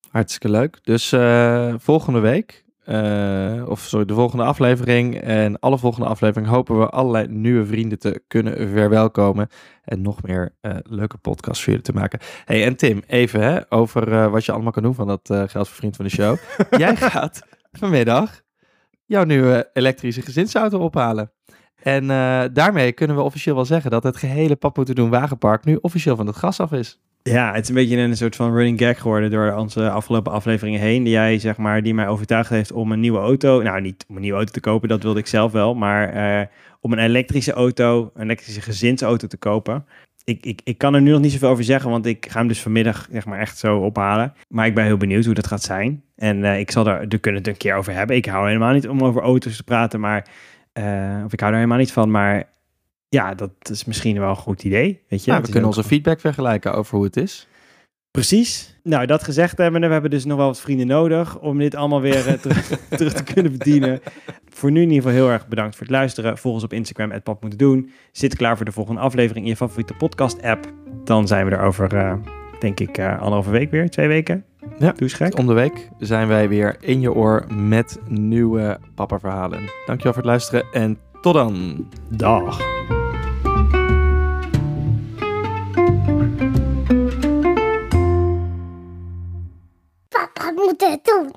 Hartstikke leuk. Dus eh, volgende week, eh, of sorry, de volgende aflevering en alle volgende afleveringen hopen we allerlei nieuwe vrienden te kunnen verwelkomen. En nog meer eh, leuke podcasts voor jullie te maken. Hey, en Tim, even hè, over eh, wat je allemaal kan doen van dat geld voor vriend van de show. Jij gaat vanmiddag jouw nieuwe elektrische gezinsauto ophalen. En daarmee kunnen we officieel wel zeggen dat het gehele Pap moeten doen wagenpark nu officieel van het gas af is. Ja, het is een beetje een soort van running gag geworden door onze afgelopen afleveringen heen. Die jij, zeg maar, die mij overtuigd heeft om een nieuwe auto. Nou, niet om een nieuwe auto te kopen, dat wilde ik zelf wel. Maar eh, om een elektrische auto, een elektrische gezinsauto te kopen. Ik, ik, ik kan er nu nog niet zoveel over zeggen, want ik ga hem dus vanmiddag zeg maar echt zo ophalen. Maar ik ben heel benieuwd hoe dat gaat zijn. En eh, ik zal daar, daar kunnen het een keer over hebben. Ik hou helemaal niet om over auto's te praten, maar... eh, of ik hou er helemaal niet van, maar ja, dat is misschien wel een goed idee. Weet je? Het we kunnen onze feedback vergelijken over hoe het is. Precies. Nou, dat gezegd hebben, we hebben dus nog wel wat vrienden nodig om dit allemaal weer eh, terug, terug te kunnen bedienen. Voor nu in ieder geval heel erg bedankt voor het luisteren. Volg ons op Instagram, het pap moeten doen. Zit klaar voor de volgende aflevering in je favoriete podcast app. Dan zijn we er over, eh, denk ik, eh, anderhalve week weer, twee weken. Ja, Doe eens gek. om de week zijn wij weer in je oor met nieuwe papa verhalen. Dankjewel voor het luisteren en tot dan. Dag. Papa moet het doen.